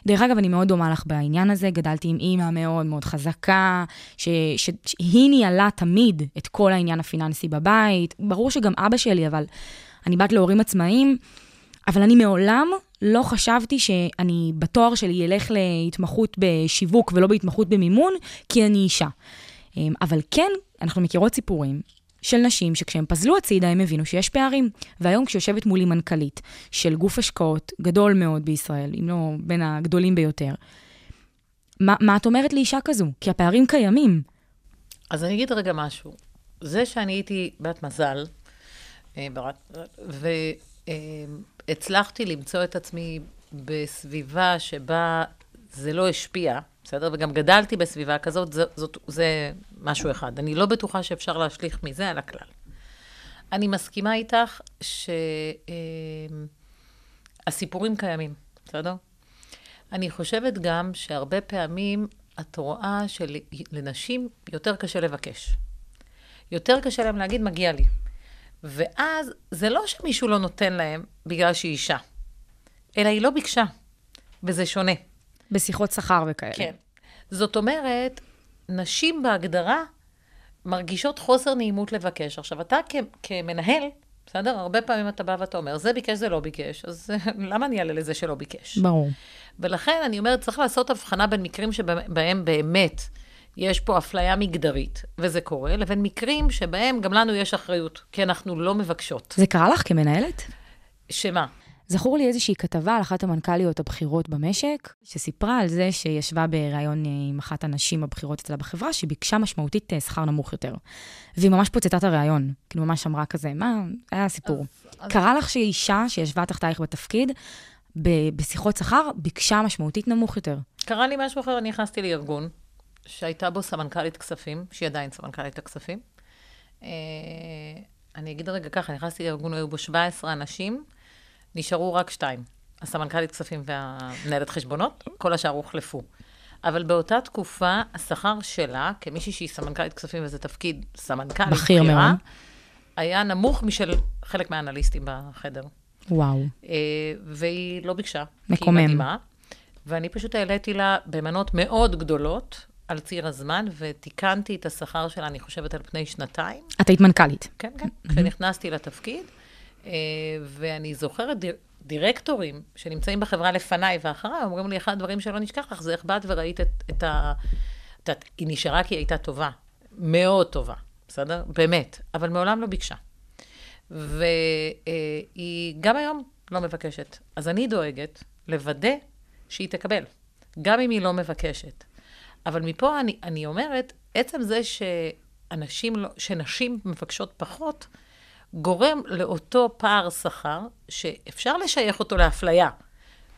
דרך אגב, אני מאוד דומה לך בעניין הזה, גדלתי עם אימא מאוד מאוד חזקה, ש, ש, שהיא ניהלה תמיד את כל העניין הפיננסי בבית. ברור שגם אבא שלי, אבל אני בת להורים עצמאיים, אבל אני מעולם לא חשבתי שאני בתואר שלי אלך להתמחות בשיווק ולא בהתמחות במימון, כי אני אישה. אמ, אבל כן, אנחנו מכירות סיפורים של נשים שכשהם פזלו הצידה הם הבינו שיש פערים. והיום כשיושבת מולי מנכ"לית של גוף השקעות גדול מאוד בישראל, אם לא בין הגדולים ביותר, מה, מה את אומרת לאישה כזו? כי הפערים קיימים. אז אני אגיד רגע משהו. זה שאני הייתי בת מזל, אה, והצלחתי למצוא את עצמי בסביבה שבה זה לא השפיע, בסדר? וגם גדלתי בסביבה כזאת, זה, זאת, זה משהו אחד. אני לא בטוחה שאפשר להשליך מזה על הכלל. אני מסכימה איתך שהסיפורים אה, קיימים, בסדר? אני חושבת גם שהרבה פעמים את רואה שלנשים יותר קשה לבקש. יותר קשה להם להגיד, מגיע לי. ואז זה לא שמישהו לא נותן להם בגלל שהיא אישה, אלא היא לא ביקשה, וזה שונה. בשיחות שכר וכאלה. כן. זאת אומרת, נשים בהגדרה מרגישות חוסר נעימות לבקש. עכשיו, אתה כ- כמנהל, בסדר? הרבה פעמים אתה בא ואתה אומר, זה ביקש, זה לא ביקש, אז למה אני אעלה לזה שלא ביקש? ברור. ולכן אני אומרת, צריך לעשות הבחנה בין מקרים שבהם באמת יש פה אפליה מגדרית, וזה קורה, לבין מקרים שבהם גם לנו יש אחריות, כי אנחנו לא מבקשות. זה קרה לך כמנהלת? שמה? זכור לי איזושהי כתבה על אחת המנכ"ליות הבכירות במשק, שסיפרה על זה שישבה בריאיון אה, עם אחת הנשים הבכירות אצלה בחברה, שביקשה משמעותית אה, שכר נמוך יותר. והיא ממש פוצצה את הריאיון, כאילו ממש אמרה כזה, מה, היה סיפור. אז, קרה. לך שאישה שישבה תחתייך בתפקיד, בשיחות שכר, ביקשה משמעותית נמוך יותר. קרה לי משהו אחר, אני נכנסתי לארגון, שהייתה בו סמנכ"לית כספים, שהיא עדיין סמנכ"לית הכספים. אה, אני אגיד רגע ככה, נכנסתי לארגון, היו בו 17 אנשים, נשארו רק שתיים. הסמנכ"לית כספים והמנהלת חשבונות, כל השאר הוחלפו. אבל באותה תקופה, השכר שלה, כמישהי שהיא סמנכ"לית כספים וזה תפקיד סמנכ"לית בכיר מאוד. היה נמוך משל חלק מהאנליסטים בחדר. וואו. אה, והיא לא ביקשה. מקומם. כי היא מדהימה. ואני פשוט העליתי לה במנות מאוד גדולות על ציר הזמן, ותיקנתי את השכר שלה, אני חושבת, על פני שנתיים. את היית מנכ"לית. כן, כן, כשנכנסתי לתפקיד. אה, ואני זוכרת דיר, דירקטורים שנמצאים בחברה לפניי ואחריי, אומרים לי, אחד הדברים שלא נשכח לך זה איך באת וראית את, את ה... את ה... היא נשארה כי היא הייתה טובה, מאוד טובה, בסדר? באמת, אבל מעולם לא ביקשה. והיא גם היום לא מבקשת. אז אני דואגת לוודא שהיא תקבל, גם אם היא לא מבקשת. אבל מפה אני, אני אומרת, עצם זה שאנשים, לא, שנשים מבקשות פחות, גורם לאותו פער שכר, שאפשר לשייך אותו לאפליה,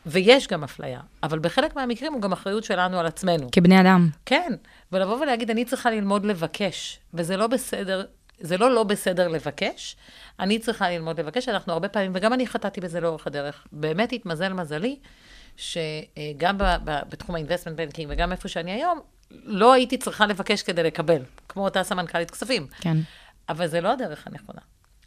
ויש גם אפליה, אבל בחלק מהמקרים הוא גם אחריות שלנו על עצמנו. כבני אדם. כן, ולבוא ולהגיד, אני צריכה ללמוד לבקש, וזה לא בסדר, זה לא לא בסדר לבקש, אני צריכה ללמוד לבקש, אנחנו הרבה פעמים, וגם אני חטאתי בזה לאורך הדרך. באמת התמזל מזלי, שגם ב- ב- בתחום ה-investment banking וגם איפה שאני היום, לא הייתי צריכה לבקש כדי לקבל, כמו אותה סמנכ"לית כספים. כן. אבל זה לא הדרך הנכונה.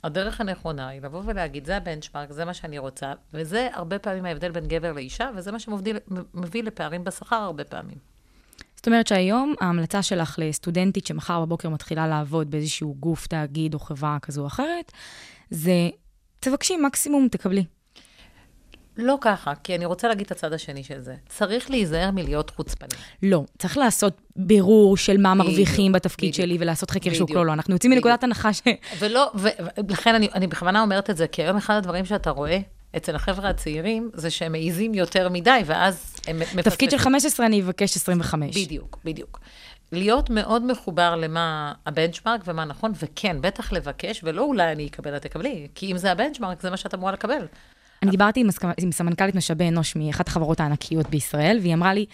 הדרך הנכונה היא לבוא ולהגיד, זה הבנצ'מארק, זה מה שאני רוצה, וזה הרבה פעמים ההבדל בין גבר לאישה, וזה מה שמביא לפערים בשכר הרבה פעמים. זאת אומרת שהיום ההמלצה שלך לסטודנטית שמחר בבוקר מתחילה לעבוד באיזשהו גוף, תאגיד או חברה כזו או אחרת, זה תבקשי מקסימום, תקבלי. לא ככה, כי אני רוצה להגיד את הצד השני של זה. צריך להיזהר מלהיות חוצפני. לא, צריך לעשות בירור של מה מרוויחים בתפקיד בדיוק. שלי ולעשות חקר שוק. לא, לא, אנחנו יוצאים. מנקודת הנחה ש... ולא, ולכן אני, אני בכוונה אומרת את זה, כי היום אחד הדברים שאתה רואה אצל החבר'ה הצעירים, זה שהם מעיזים יותר מדי, ואז הם מפספסים. תפקיד של 15 אני אבקש 25. בדיוק, בדיוק. להיות מאוד מחובר למה הבנצ'מארק ומה נכון, וכן, בטח לבקש, ולא אולי אני אקבל, את תקבלי, כי אם זה הבנצ'מארק, זה מה שאת אמורה לקבל. אני דיברתי עם, עם סמנכ"לית משאבי אנוש מאחת החברות הענקיות בישראל, והיא אמרה לי,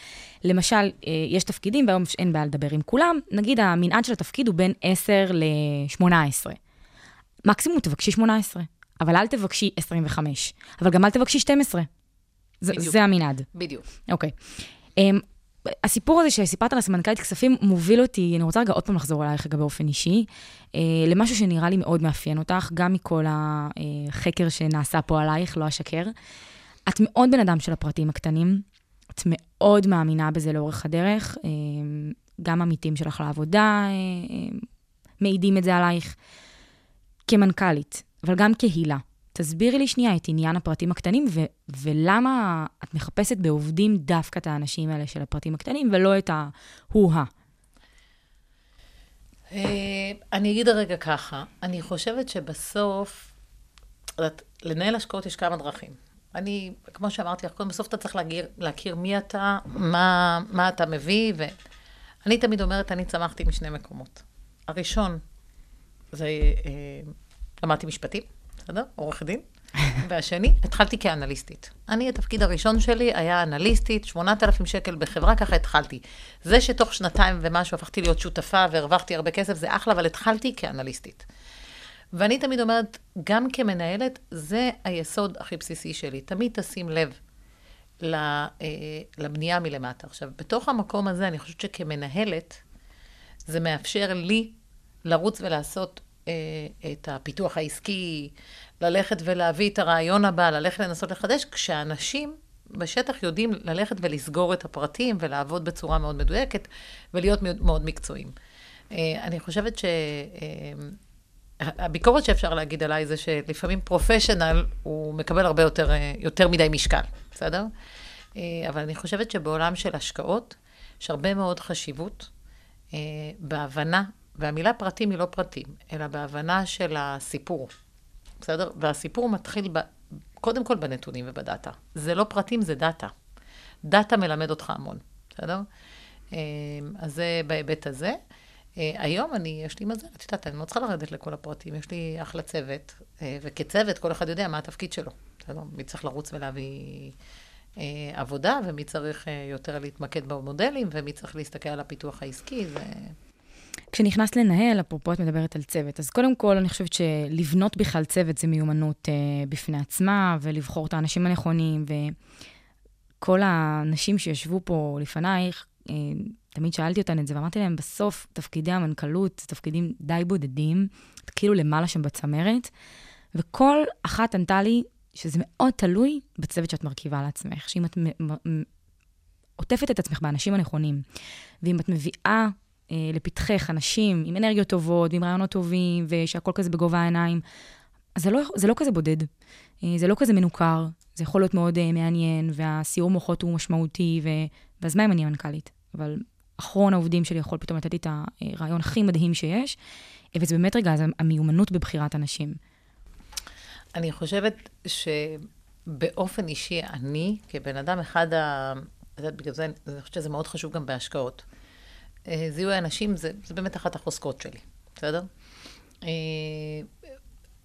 למשל, אה, יש תפקידים, והיום אין בעיה לדבר עם כולם, נגיד המנעד של התפקיד הוא בין 10 ל-18. מקסימום תבקשי 18, אבל אל תבקשי 25, אבל גם אל תבקשי 12. זה, בדיוק. זה המנעד. בדיוק. אוקיי. Um, הסיפור הזה שסיפרת על הסמנכ"לית כספים מוביל אותי, אני רוצה רגע עוד פעם לחזור אלייך רגע באופן אישי, uh, למשהו שנראה לי מאוד מאפיין אותך, גם מכל החקר שנעשה פה עלייך, לא אשקר. את מאוד בן אדם של הפרטים הקטנים, את מאוד מאמינה בזה לאורך הדרך, um, גם עמיתים שלך לעבודה uh, מעידים את זה עלייך. כמנכ"לית, אבל גם כהילה, תסבירי לי שנייה את עניין הפרטים הקטנים, ו- ולמה את מחפשת בעובדים דווקא את האנשים האלה של הפרטים הקטנים, ולא את ההוא-הא. אה, אני אגיד הרגע ככה, אני חושבת שבסוף, לנהל השקעות יש כמה דרכים. אני, כמו שאמרתי לך קודם, בסוף אתה צריך להכיר, להכיר מי אתה, מה, מה אתה מביא, ואני תמיד אומרת, אני צמחתי משני מקומות. הראשון, זה, אה, למדתי משפטים, בסדר? עורך דין. והשני, התחלתי כאנליסטית. אני, התפקיד הראשון שלי היה אנליסטית, 8,000 שקל בחברה, ככה התחלתי. זה שתוך שנתיים ומשהו הפכתי להיות שותפה והרווחתי הרבה כסף, זה אחלה, אבל התחלתי כאנליסטית. ואני תמיד אומרת, גם כמנהלת, זה היסוד הכי בסיסי שלי. תמיד תשים לב אה, לבנייה מלמטה. עכשיו, בתוך המקום הזה, אני חושבת שכמנהלת, זה מאפשר לי לרוץ ולעשות את הפיתוח העסקי, ללכת ולהביא את הרעיון הבא, ללכת לנסות לחדש, כשאנשים בשטח יודעים ללכת ולסגור את הפרטים ולעבוד בצורה מאוד מדויקת ולהיות מאוד, מקצועיים. אה, אני חושבת ש... אה, הביקורת שאפשר להגיד עליי זה שלפעמים professional, הוא מקבל הרבה יותר, אה, יותר מדי משקל, בסדר? אה, אבל אני חושבת שבעולם של השקעות, יש הרבה מאוד חשיבות אה, בהבנה, והמילה פרטים היא לא פרטים, אלא בהבנה של הסיפור, בסדר? והסיפור מתחיל ב, קודם כל בנתונים ובדאטה. זה לא פרטים, זה דאטה. דאטה מלמד אותך המון, בסדר? אה, אז זה בהיבט הזה. אה, היום אני, יש לי מזל, את יודעת, אני לא צריכה לרדת לכל הפרטים, יש לי אחלה צוות, אה, וכצוות כל אחד יודע מה התפקיד שלו, בסדר? מי צריך לרוץ ולהביא אה, עבודה, ומי צריך יותר להתמקד במודלים, ומי צריך להסתכל על הפיתוח העסקי, זה... כשנכנס לנהל, אפרופו את מדברת על צוות, אז קודם כל אני חושבת שלבנות בכלל צוות זה מיומנות אה, בפני עצמה, ולבחור את האנשים הנכונים, וכל האנשים שישבו פה לפנייך, אה, תמיד שאלתי אותן את זה, ואמרתי להם, בסוף תפקידי המנכ"לות זה תפקידים די בודדים, כאילו למעלה שם בצמרת, וכל אחת ענתה לי שזה מאוד תלוי בצוות שאת מרכיבה לעצמך, שאם את עוטפת את עצמך באנשים הנכונים, ואם את מביאה אה, לפתחך אנשים עם אנרגיות טובות, ועם רעיונות טובים, ושהכול כזה בגובה העיניים, אז זה לא, זה לא כזה בודד, אה, זה לא כזה מנוכר, זה יכול להיות מאוד אה, מעניין, והסיור מוחות הוא משמעותי, ו... ואז מה אם אני מנכ"לית? אבל אחרון העובדים שלי יכול פתאום לתת לי את הרעיון הכי מדהים שיש, אה, וזה באמת רגע, זה המיומנות בבחירת אנשים. אני חושבת שבאופן אישי, אני, כבן אדם, אחד ה... את יודעת, בגלל זה אני חושבת שזה מאוד חשוב גם בהשקעות. אה, זיהוי האנשים זה, זה באמת אחת החוזקות שלי, בסדר? אה,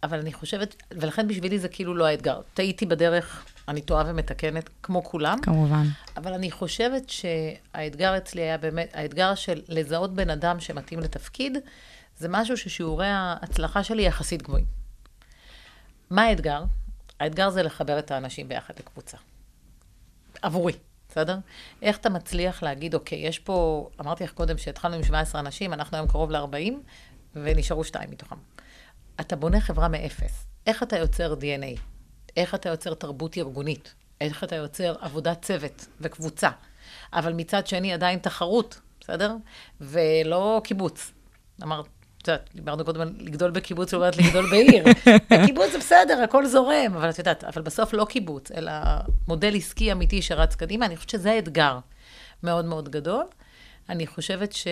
אבל אני חושבת, ולכן בשבילי זה כאילו לא האתגר. טעיתי בדרך, אני טועה ומתקנת, כמו כולם. כמובן. אבל אני חושבת שהאתגר אצלי היה באמת, האתגר של לזהות בן אדם שמתאים לתפקיד, זה משהו ששיעורי ההצלחה שלי יחסית גבוהים. מה האתגר? האתגר זה לחבר את האנשים ביחד לקבוצה. עבורי, בסדר? איך אתה מצליח להגיד, אוקיי, יש פה, אמרתי לך קודם שהתחלנו עם 17 אנשים, אנחנו היום קרוב ל-40, ונשארו שתיים מתוכם. אתה בונה חברה מאפס. איך אתה יוצר DNA? איך אתה יוצר תרבות ארגונית? איך אתה יוצר עבודת צוות וקבוצה? אבל מצד שני עדיין תחרות, בסדר? ולא קיבוץ. אמרת, את יודעת, דיברנו קודם על לגדול בקיבוץ לעומת לגדול בעיר. בקיבוץ זה בסדר, הכל זורם, אבל את יודעת, אבל בסוף לא קיבוץ, אלא מודל עסקי אמיתי שרץ קדימה. אני חושבת שזה האתגר מאוד מאוד גדול. אני חושבת ש...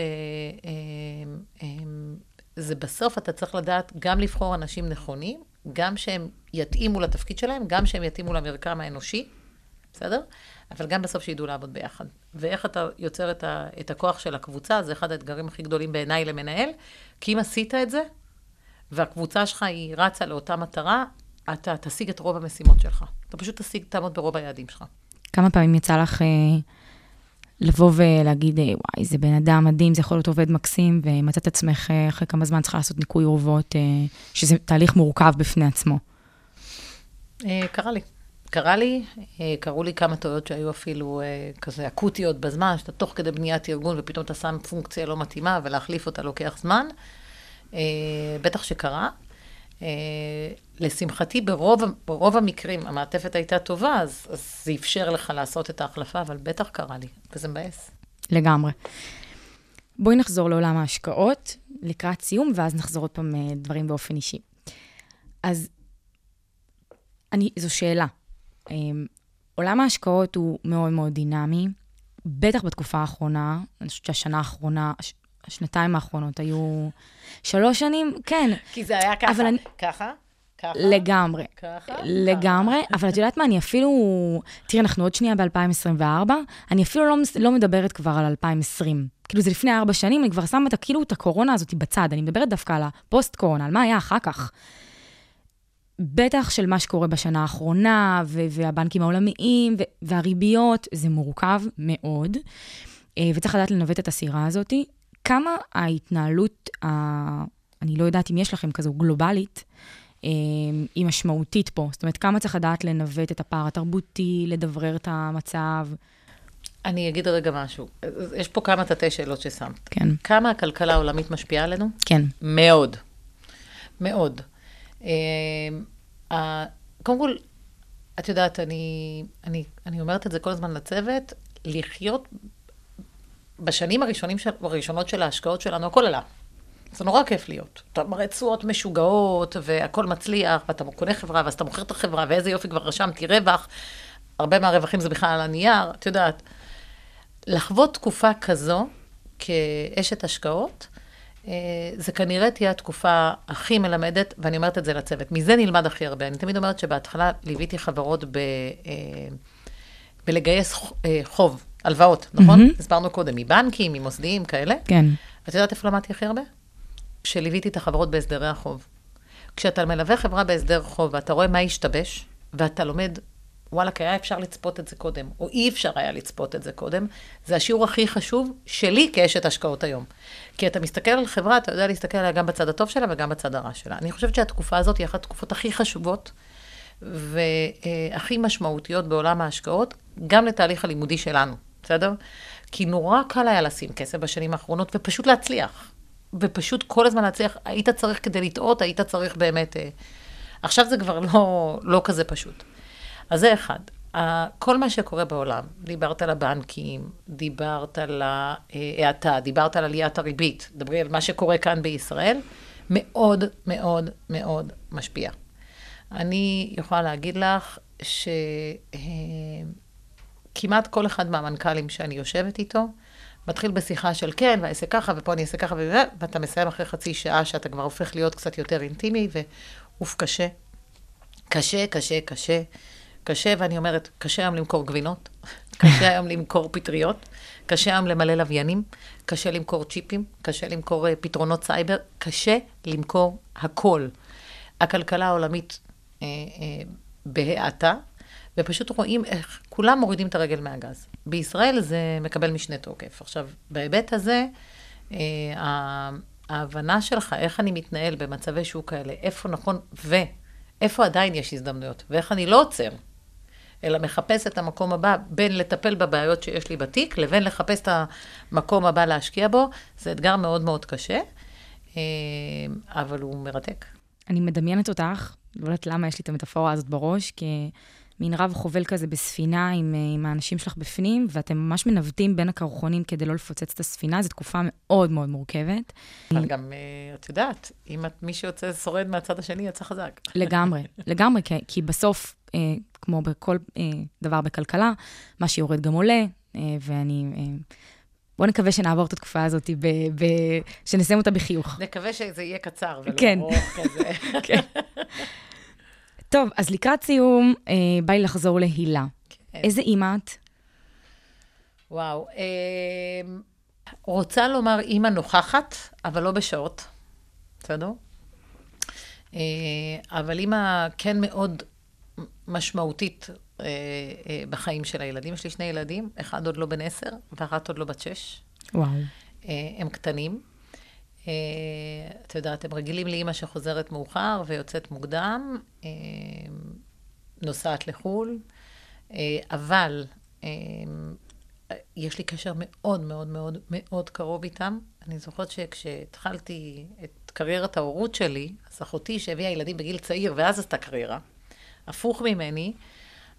אמ, אמ, זה בסוף אתה צריך לדעת גם לבחור אנשים נכונים, גם שהם יתאימו לתפקיד שלהם, גם שהם יתאימו למרקם האנושי, בסדר? אבל גם בסוף שידעו לעבוד ביחד. ואיך אתה יוצר את, ה, את הכוח של הקבוצה, זה אחד האתגרים הכי גדולים בעיניי למנהל, כי אם עשית את זה, והקבוצה שלך היא רצה לאותה מטרה, אתה תשיג את רוב המשימות שלך. אתה פשוט תשיג, תעמוד ברוב היעדים שלך. כמה פעמים יצא לך אה, לבוא ולהגיד, אה, וואי, זה בן אדם מדהים, זה יכול להיות עובד מקסים, ומצאת עצמך אה, אחרי כמה זמן צריכה לעשות ניקוי אורוות, אה, שזה תהליך מורכב בפני עצמו. אה, קרה לי. קרה לי, אה, קרו לי כמה טעויות שהיו אפילו אה, כזה אקוטיות בזמן, שאתה תוך כדי בניית ארגון ופתאום אתה שם פונקציה לא מתאימה ולהחליף אותה לוקח זמן. אה, בטח שקרה. לשמחתי, ברוב, ברוב המקרים המעטפת הייתה טובה, אז, אז זה אפשר לך לעשות את ההחלפה, אבל בטח קרה לי, וזה מבאס. לגמרי. בואי נחזור לעולם ההשקעות לקראת סיום, ואז נחזור עוד פעם דברים באופן אישי. אז אני, זו שאלה. אמ, עולם ההשקעות הוא מאוד מאוד דינמי, בטח בתקופה האחרונה, אני חושבת שהשנה האחרונה, הש- השנתיים האחרונות היו שלוש שנים, כן, כי זה היה ככה, אני- ככה, ככה, לגמרי. ככה, לגמרי, אבל את יודעת מה, אני אפילו... תראי, אנחנו עוד שנייה ב-2024, אני אפילו לא, לא מדברת כבר על 2020. כאילו, זה לפני ארבע שנים, אני כבר שמה את, כאילו, את הקורונה הזאת בצד. אני מדברת דווקא על הפוסט-קורונה, על מה היה אחר כך. בטח של מה שקורה בשנה האחרונה, ו- והבנקים העולמיים, ו- והריביות, זה מורכב מאוד, אה, וצריך לדעת לנווט את הסירה הזאת. כמה ההתנהלות, ה- אני לא יודעת אם יש לכם כזו גלובלית, אה, היא משמעותית פה. זאת אומרת, כמה צריך לדעת לנווט את הפער התרבותי, לדברר את המצב. אני אגיד רגע משהו. יש פה כמה תתי שאלות ששמת. כן, כמה הכלכלה העולמית משפיעה עלינו? כן, מאוד. מאוד. ה- קודם כל, את יודעת, אני, אני, אני אומרת את זה כל הזמן לצוות, לחיות בשנים הראשונים של, הראשונות של ההשקעות שלנו, הכל עלה. זה נורא כיף להיות. אתה מראה תשואות משוגעות, והכל מצליח, ואתה קונה חברה, ואז אתה מוכר את החברה, ואיזה יופי, כבר רשמתי רווח. הרבה מהרווחים זה בכלל על הנייר, את יודעת. לחוות תקופה כזו, כאשת השקעות, זה כנראה תהיה התקופה הכי מלמדת, ואני אומרת את זה לצוות. מזה נלמד הכי הרבה. אני תמיד אומרת שבהתחלה ליוויתי חברות ב, אה, בלגייס אה, חוב, הלוואות, נכון? מהמם. הסברנו קודם, מבנקים, ממוסדיים, כאלה. כן. את יודעת איפה למדתי הכי הרבה? כשליוויתי את החברות בהסדרי החוב. כשאתה מלווה חברה בהסדר חוב ואתה רואה מה השתבש, ואתה לומד וואלכ, היה אפשר לצפות את זה קודם, או אי אפשר היה לצפות את זה קודם, זה השיעור הכי חשוב שלי כאשת השקעות היום. כי אתה מסתכל על חברה, אתה יודע להסתכל עליה גם בצד הטוב שלה וגם בצד הרע שלה. אני חושבת שהתקופה הזאת היא אחת התקופות הכי חשובות והכי משמעותיות בעולם ההשקעות, גם לתהליך הלימודי שלנו, בסדר? כי נורא קל היה לשים כסף בשנים האחרונות ופשוט להצליח. ופשוט כל הזמן להצליח, היית צריך כדי לטעות, היית צריך באמת... אה, עכשיו זה כבר לא, לא כזה פשוט. אז זה אחד. כל מה שקורה בעולם, דיברת על הבנקים, דיברת על ההאטה, דיברת על עליית הריבית, דברי על מה שקורה כאן בישראל, מאוד מאוד מאוד משפיע. אני יכולה להגיד לך שכמעט כל אחד מהמנכ"לים שאני יושבת איתו, מתחיל בשיחה של כן, אעשה ככה, ופה אני אעשה ככה, ואתה מסיים אחרי חצי שעה שאתה כבר הופך להיות קצת יותר אינטימי, ואוף, קשה. קשה, קשה, קשה. קשה, ואני אומרת, קשה היום למכור גבינות, קשה היום למכור פטריות, קשה היום למלא לוויינים, קשה למכור צ'יפים, קשה למכור אה, פתרונות סייבר, קשה למכור הכל. הכלכלה העולמית אה, אה, בהאטה, ופשוט רואים איך כולם מורידים את הרגל מהגז. בישראל זה מקבל משנה תוקף. עכשיו, בהיבט הזה, אה, ההבנה שלך, איך אני מתנהל במצבי שוק כאלה, איפה נכון ואיפה עדיין יש הזדמנויות, ואיך אני לא עוצר, אלא מחפש את המקום הבא בין לטפל בבעיות שיש לי בתיק, לבין לחפש את המקום הבא להשקיע בו, זה אתגר מאוד מאוד קשה, אה, אבל הוא מרתק. אני מדמיינת אותך, לא יודעת למה יש לי את המטאפורה הזאת בראש, כמין רב חובל כזה בספינה עם, אה, עם האנשים שלך בפנים, ואתם ממש מנווטים בין הקרחונים כדי לא לפוצץ את הספינה, זו תקופה מאוד מאוד מורכבת. אבל גם, אה, את יודעת, אם את, מי שיוצא שורד מהצד השני, יצא חזק. לגמרי, לגמרי, כי, כי בסוף, כמו בכל אה, דבר בכלכלה, מה שיורד גם עולה, אה, ואני... אה, בואו נקווה שנעבור את התקופה הזאת, ב, ב, שנסיים אותה בחיוך. נקווה שזה יהיה קצר ולא כן. ארוך כזה. כן. טוב, אז לקראת סיום, אה, בא לי לחזור להילה. איזה אימא את? וואו. אה, רוצה לומר אימא נוכחת, אבל לא בשעות, בסדר? אה, אבל אימא כן מאוד משמעותית אה, אה, בחיים של הילדים. יש לי שני ילדים, אחד עוד לא בן עשר ואחת עוד לא בת שש. וואו. אה, הם קטנים. אה, את יודעת, הם רגילים לאימא שחוזרת מאוחר ויוצאת מוקדם, אה, נוסעת לחו"ל, אה, אבל אה, יש לי קשר מאוד מאוד מאוד מאוד קרוב איתם. אני זוכרת שכשהתחלתי את קריירת ההורות שלי, אז אחותי שהביאה ילדים בגיל צעיר ואז עשתה קריירה, הפוך ממני,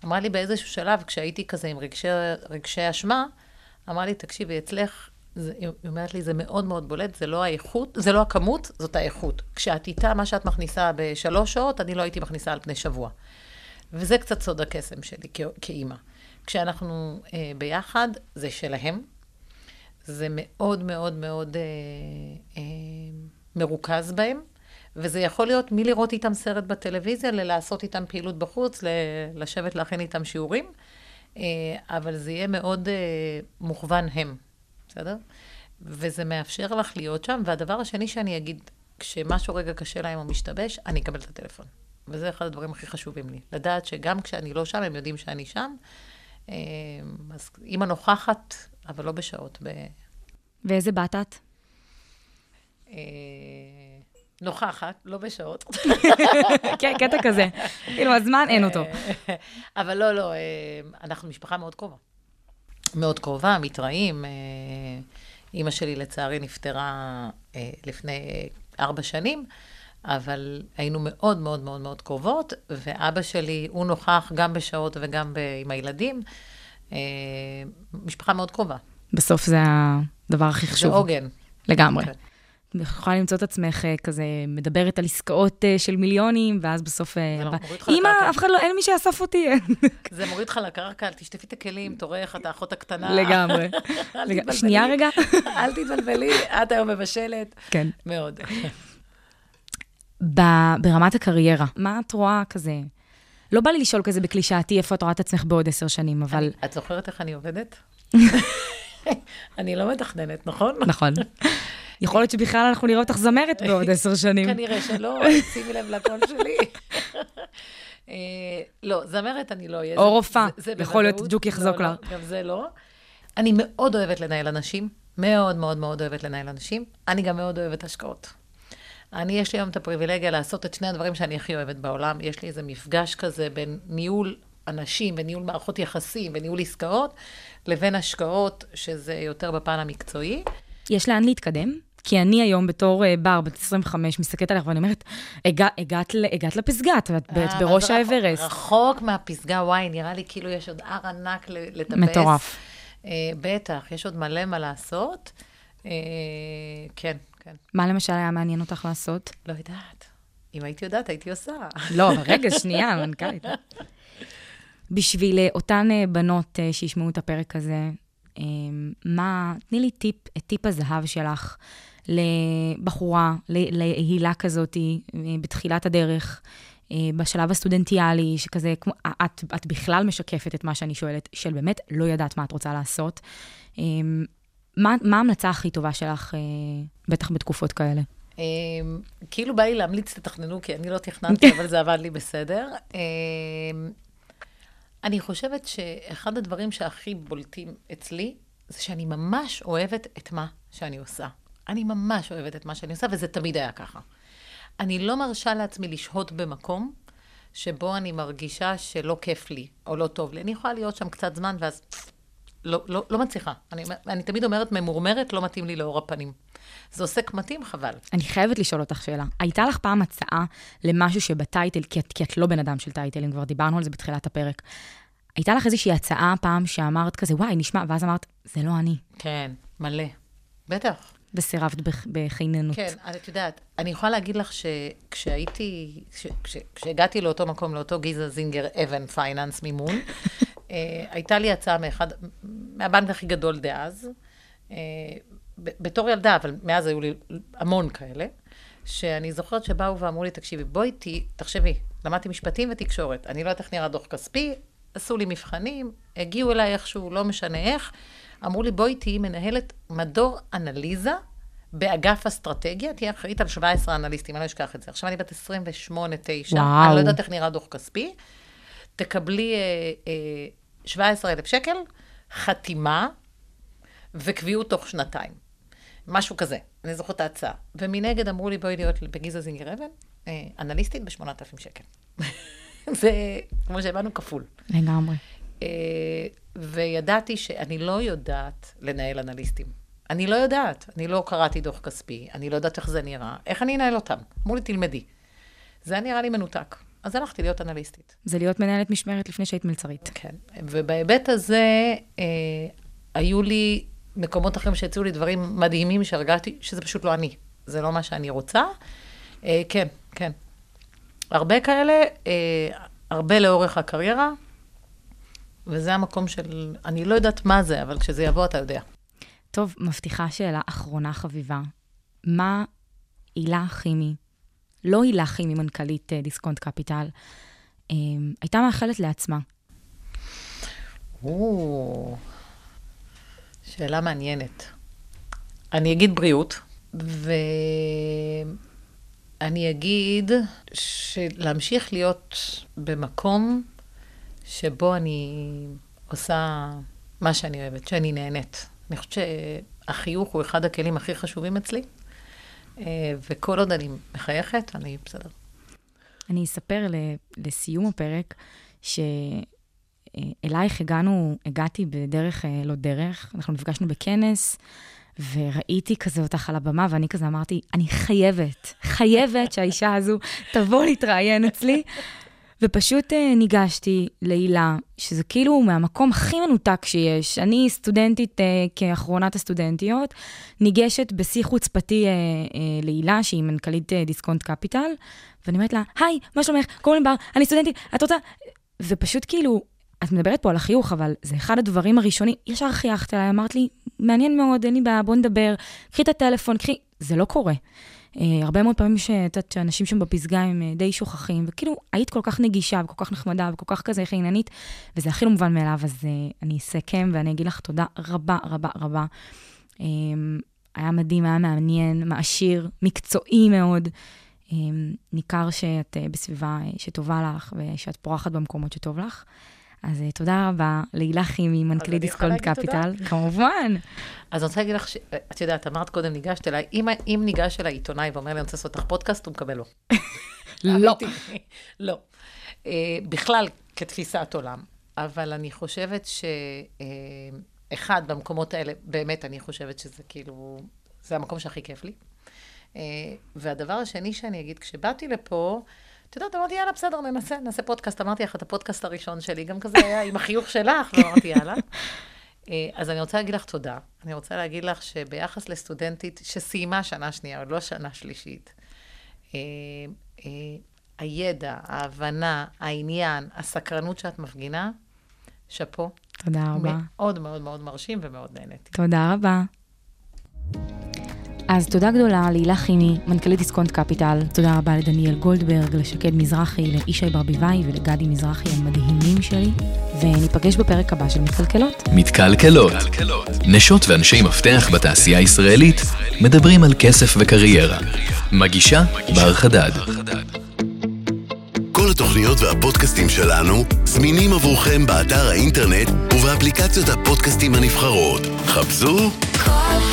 אמרה לי באיזשהו שלב, כשהייתי כזה עם רגשי, רגשי אשמה, אמרה לי, תקשיבי, אצלך, זה, היא אומרת לי, זה מאוד מאוד בולט, זה לא האיכות, זה לא הכמות, זאת האיכות. כשאת איתה, מה שאת מכניסה בשלוש שעות, אני לא הייתי מכניסה על פני שבוע. וזה קצת סוד הקסם שלי כאימא. כשאנחנו אה, ביחד, זה שלהם. זה מאוד מאוד מאוד אה, אה, מרוכז בהם, וזה יכול להיות מלראות איתם סרט בטלוויזיה, ללעשות איתם פעילות בחוץ, ל- לשבת להכין איתם שיעורים, אה, אבל זה יהיה מאוד אה, מוכוון הם, בסדר? וזה מאפשר לך להיות שם, והדבר השני שאני אגיד, כשמשהו רגע קשה להם או משתבש, אני אקבל את הטלפון. וזה אחד הדברים הכי חשובים לי. לדעת שגם כשאני לא שם, הם יודעים שאני שם. אה, אז אימא נוכחת, אבל לא בשעות. ב... ואיזה בת את? אה, נוכחת, לא בשעות. כן, קטע כזה. כאילו, הזמן אין אותו. אבל לא, לא, אה, אנחנו משפחה מאוד קרובה. מאוד קרובה, מתראים. אה, אימא שלי, לצערי, נפטרה אה, לפני ארבע שנים, אבל היינו מאוד מאוד מאוד מאוד קרובות, ואבא שלי, הוא נוכח גם בשעות וגם ב- עם הילדים. אה, משפחה מאוד קרובה. בסוף זה הדבר הכי זה חשוב. עוגן. לגמרי. כן. יכולה למצוא את עצמך אה, כזה מדברת על עסקאות אה, של מיליונים, ואז בסוף... אה, לא, אמא, לקרקע." אף אחד לא, אין מי שיאסוף אותי. זה מוריד אותך לקרקע, תשטפי את הכלים, תורך, את האחות הקטנה. לגמרי. שנייה רגע. אל תתבלבלי, את היום מבשלת. כן. מאוד. ברמת הקריירה, מה את רואה כזה? לא בא לי לשאול כזה בקלישאתי איפה את רואה את עצמך בעוד עשר שנים, אבל... את זוכרת איך אני עובדת? אני לא מתכננת, נכון? נכון. יכול להיות שבכלל אנחנו נראה אותך זמרת בעוד עשר שנים. כנראה שלא, שימי לב לקול שלי. אה, לא, זמרת אני לא אהיה. או רופאה. יכול להיות. ג'וק יחזוק לא, לה. לא, גם זה לא. אני מאוד אוהבת לנהל אנשים, מאוד מאוד מאוד אוהבת לנהל אנשים. אני גם מאוד אוהבת השקעות. אני, יש לי היום את הפריבילגיה לעשות את שני הדברים שאני הכי אוהבת בעולם. יש לי איזה מפגש כזה בין ניהול אנשים וניהול מערכות יחסים וניהול עסקאות, לבין השקעות, שזה יותר בפן המקצועי. יש לאן להתקדם? כי אני היום בתור אה, בר, בת 25, מסתכלת עליך ואני אומרת, "הגע- הגעת הגעת לפסגה, את את אה, בראש האברסט. רחוק מהפסגה, וואי, נראה לי כאילו יש עוד הר ענק לטפס. מטורף. אה, בטח, יש עוד מלא מה לעשות. אה, כן, כן. מה למשל היה מעניין אותך לעשות? לא יודעת. אם הייתי יודעת, הייתי עושה. לא, רגע, שנייה, מנכ"לית. בשביל אותן בנות שישמעו את הפרק הזה, מה, תני לי טיפ, את טיפ הזהב שלך לבחורה, להילה כזאת אה, בתחילת הדרך, אה, בשלב הסטודנטיאלי, שכזה, כמו, את, את בכלל משקפת את מה שאני שואלת, של באמת לא יודעת מה את רוצה לעשות. אה, מה, מה ההמלצה הכי טובה שלך, אה, בטח בתקופות כאלה? אה, כאילו בא לי להמליץ, תתכננו, כי אני לא תכננתי, אבל זה עבד לי בסדר. אה, אני חושבת שאחד הדברים שהכי בולטים אצלי, זה שאני ממש אוהבת את מה שאני עושה. אני ממש אוהבת את מה שאני עושה, וזה תמיד היה ככה. אני לא מרשה לעצמי לשהות במקום שבו אני מרגישה שלא כיף לי, או לא טוב לי. אני יכולה להיות שם קצת זמן, ואז לא, לא, לא מצליחה. אני, אני תמיד אומרת, ממורמרת, לא מתאים לי לאור הפנים. זה עוסק מתאים, חבל. אני חייבת לשאול אותך שאלה. הייתה לך פעם הצעה למשהו שבטייטל, כי את, כי את לא בן אדם של טייטלים, כבר דיברנו על זה בתחילת הפרק. הייתה לך איזושהי הצעה פעם שאמרת כזה, וואי, נשמע, ואז אמרת, זה לא אני, כן, מלא. בטח. וסירבת בח- בחיננות. כן, את יודעת, אני יכולה להגיד לך שכשהייתי, כש, כש, כשהגעתי לאותו מקום, לאותו גיזה זינגר אבן פייננס מימון, אה, הייתה לי הצעה מאחד, מהבנק הכי גדול דאז, אה, בתור ילדה, אבל מאז היו לי המון כאלה, שאני זוכרת שבאו ואמרו לי, תקשיבי, בואי ת, תחשבי, למדתי משפטים ותקשורת, אני לא יודעת איך נראה דוח כספי, עשו לי מבחנים, הגיעו אליי איכשהו, לא משנה איך, אמרו לי, בואי תהיי מנהלת מדור אנליזה באגף אסטרטגיה, תהיה אחראית על 17 אנליסטים, אני לא אשכח את זה. עכשיו אני בת 28-9, וואו. אני לא יודעת איך נראה דוח כספי, תקבלי אה, אה, 17,000 שקל, חתימה וקביעות תוך שנתיים. משהו כזה, אני זוכרת את ההצעה. ומנגד אמרו לי, בואי להיות בגיזה זינגר אבן, אה, אנליסטית ב-8,000 שקל. זה, כמו שהבנו, כפול. לגמרי. אה, וידעתי שאני לא יודעת לנהל אנליסטים. אני לא יודעת, אני לא קראתי דוח כספי, אני לא יודעת איך זה נראה, איך אני אנהל אותם? אמרו לי, תלמדי. זה נראה לי מנותק. אז הלכתי להיות אנליסטית. זה להיות מנהלת משמרת לפני שהיית מלצרית. כן. ובהיבט הזה, אה, היו לי מקומות אחרים שהציעו לי דברים מדהימים שהרגשתי שזה פשוט לא אני. זה לא מה שאני רוצה. אה, כן, כן. הרבה כאלה, אה, הרבה לאורך הקריירה, וזה המקום של, אני לא יודעת מה זה, אבל כשזה יבוא אתה יודע. טוב, מבטיחה שאלה אחרונה חביבה. מה הילה חימי, לא הילה חימי, מנכ"לית אה, דיסקונט קפיטל, אה, הייתה מאחלת לעצמה? או, שאלה מעניינת. אני אגיד בריאות, ואני אגיד שלהמשיך להיות במקום שבו אני עושה מה שאני אוהבת, שאני נהנית. אני חושבת שהחיוך הוא אחד הכלים הכי חשובים אצלי, אה, וכל עוד אני מחייכת, אני בסדר. אני אספר לסיום הפרק, שאלייך הגענו, הגעתי בדרך אה, לא דרך, אנחנו נפגשנו בכנס, וראיתי כזה אותך על הבמה, ואני כזה אמרתי, אני חייבת, חייבת שהאישה הזו תבוא להתראיין אצלי. ופשוט אה, ניגשתי להילה, שזה כאילו מהמקום הכי מנותק שיש. אני סטודנטית, אה, כאחרונת הסטודנטיות, ניגשת בשיא חוצפתי אה, להילה, שהיא מנכ"לית דיסקונט קפיטל, ואני אומרת לה, היי, מה שלומך? קוראים לי בר, אני סטודנטית, את רוצה... ופשוט כאילו, את מדברת פה על החיוך, אבל זה אחד הדברים הראשונים, ישר חייכת אליי, אמרת לי, מעניין מאוד, אין לי בעיה, בוא נדבר, קחי את הטלפון, קחי... זה לא קורה. Uh, הרבה מאוד פעמים שאת יודעת, שאנשים שם בפסגה הם uh, די שוכחים, וכאילו, היית כל כך נגישה וכל כך נחמדה וכל כך כזה חיננית, וזה הכי לא מובן מאליו, אז uh, אני אסכם ואני אגיד לך תודה רבה רבה רבה. היה מדהים, היה מעניין, מעשיר, מקצועי מאוד. ניכר שאת אה, בסביבה אה, שטובה לך ושאת פורחת במקומות שטוב לך. אז אה, תודה רבה להילה חימי, מנכ"לית אני יכולה דיסקונט להגיד תודה? קפיטל, כמובן. אז אני רוצה להגיד לך, ש... את יודעת, אמרת קודם, ניגשת אליי, אם, אם ניגש אליי עיתונאי ואומר לי, אני רוצה לעשות לך פודקאסט, הוא מקבל לא. לא. לא. Uh, בכלל, כתפיסת עולם. אבל אני חושבת ש... uh, אחד, במקומות האלה, באמת, אני חושבת שזה כאילו, זה המקום שהכי כיף לי. והדבר השני שאני אגיד, כשבאתי לפה, את יודעת, אמרתי, יאללה, בסדר, ננסה, נעשה פודקאסט. אמרתי לך, את הפודקאסט הראשון שלי, גם כזה היה עם החיוך שלך, ואמרתי, יאללה. אה, אז אני רוצה להגיד לך תודה. אני רוצה להגיד לך שביחס לסטודנטית שסיימה שנה שנייה, עוד לא שנה שלישית, אה, אה, הידע, ההבנה, העניין, הסקרנות שאת מפגינה, שאפו. תודה רבה. מאוד מאוד מאוד מרשים ומאוד נהניתי. תודה רבה. אז תודה גדולה להילה חימי, מנכ"לית דיסקונט קפיטל. תודה רבה לדניאל גולדברג, לשקד מזרחי, לישי ברביבאי ולגדי מזרחי המדהימים שלי. וניפגש בפרק הבא של מתקלקלות. מתקלקלות. נשות ואנשי מפתח בתעשייה הישראלית מדברים על כסף וקריירה. מגישה בר חדד. כל התוכניות והפודקאסטים שלנו זמינים עבורכם באתר האינטרנט ובאפליקציות הפודקאסטים הנבחרות. חפשו כל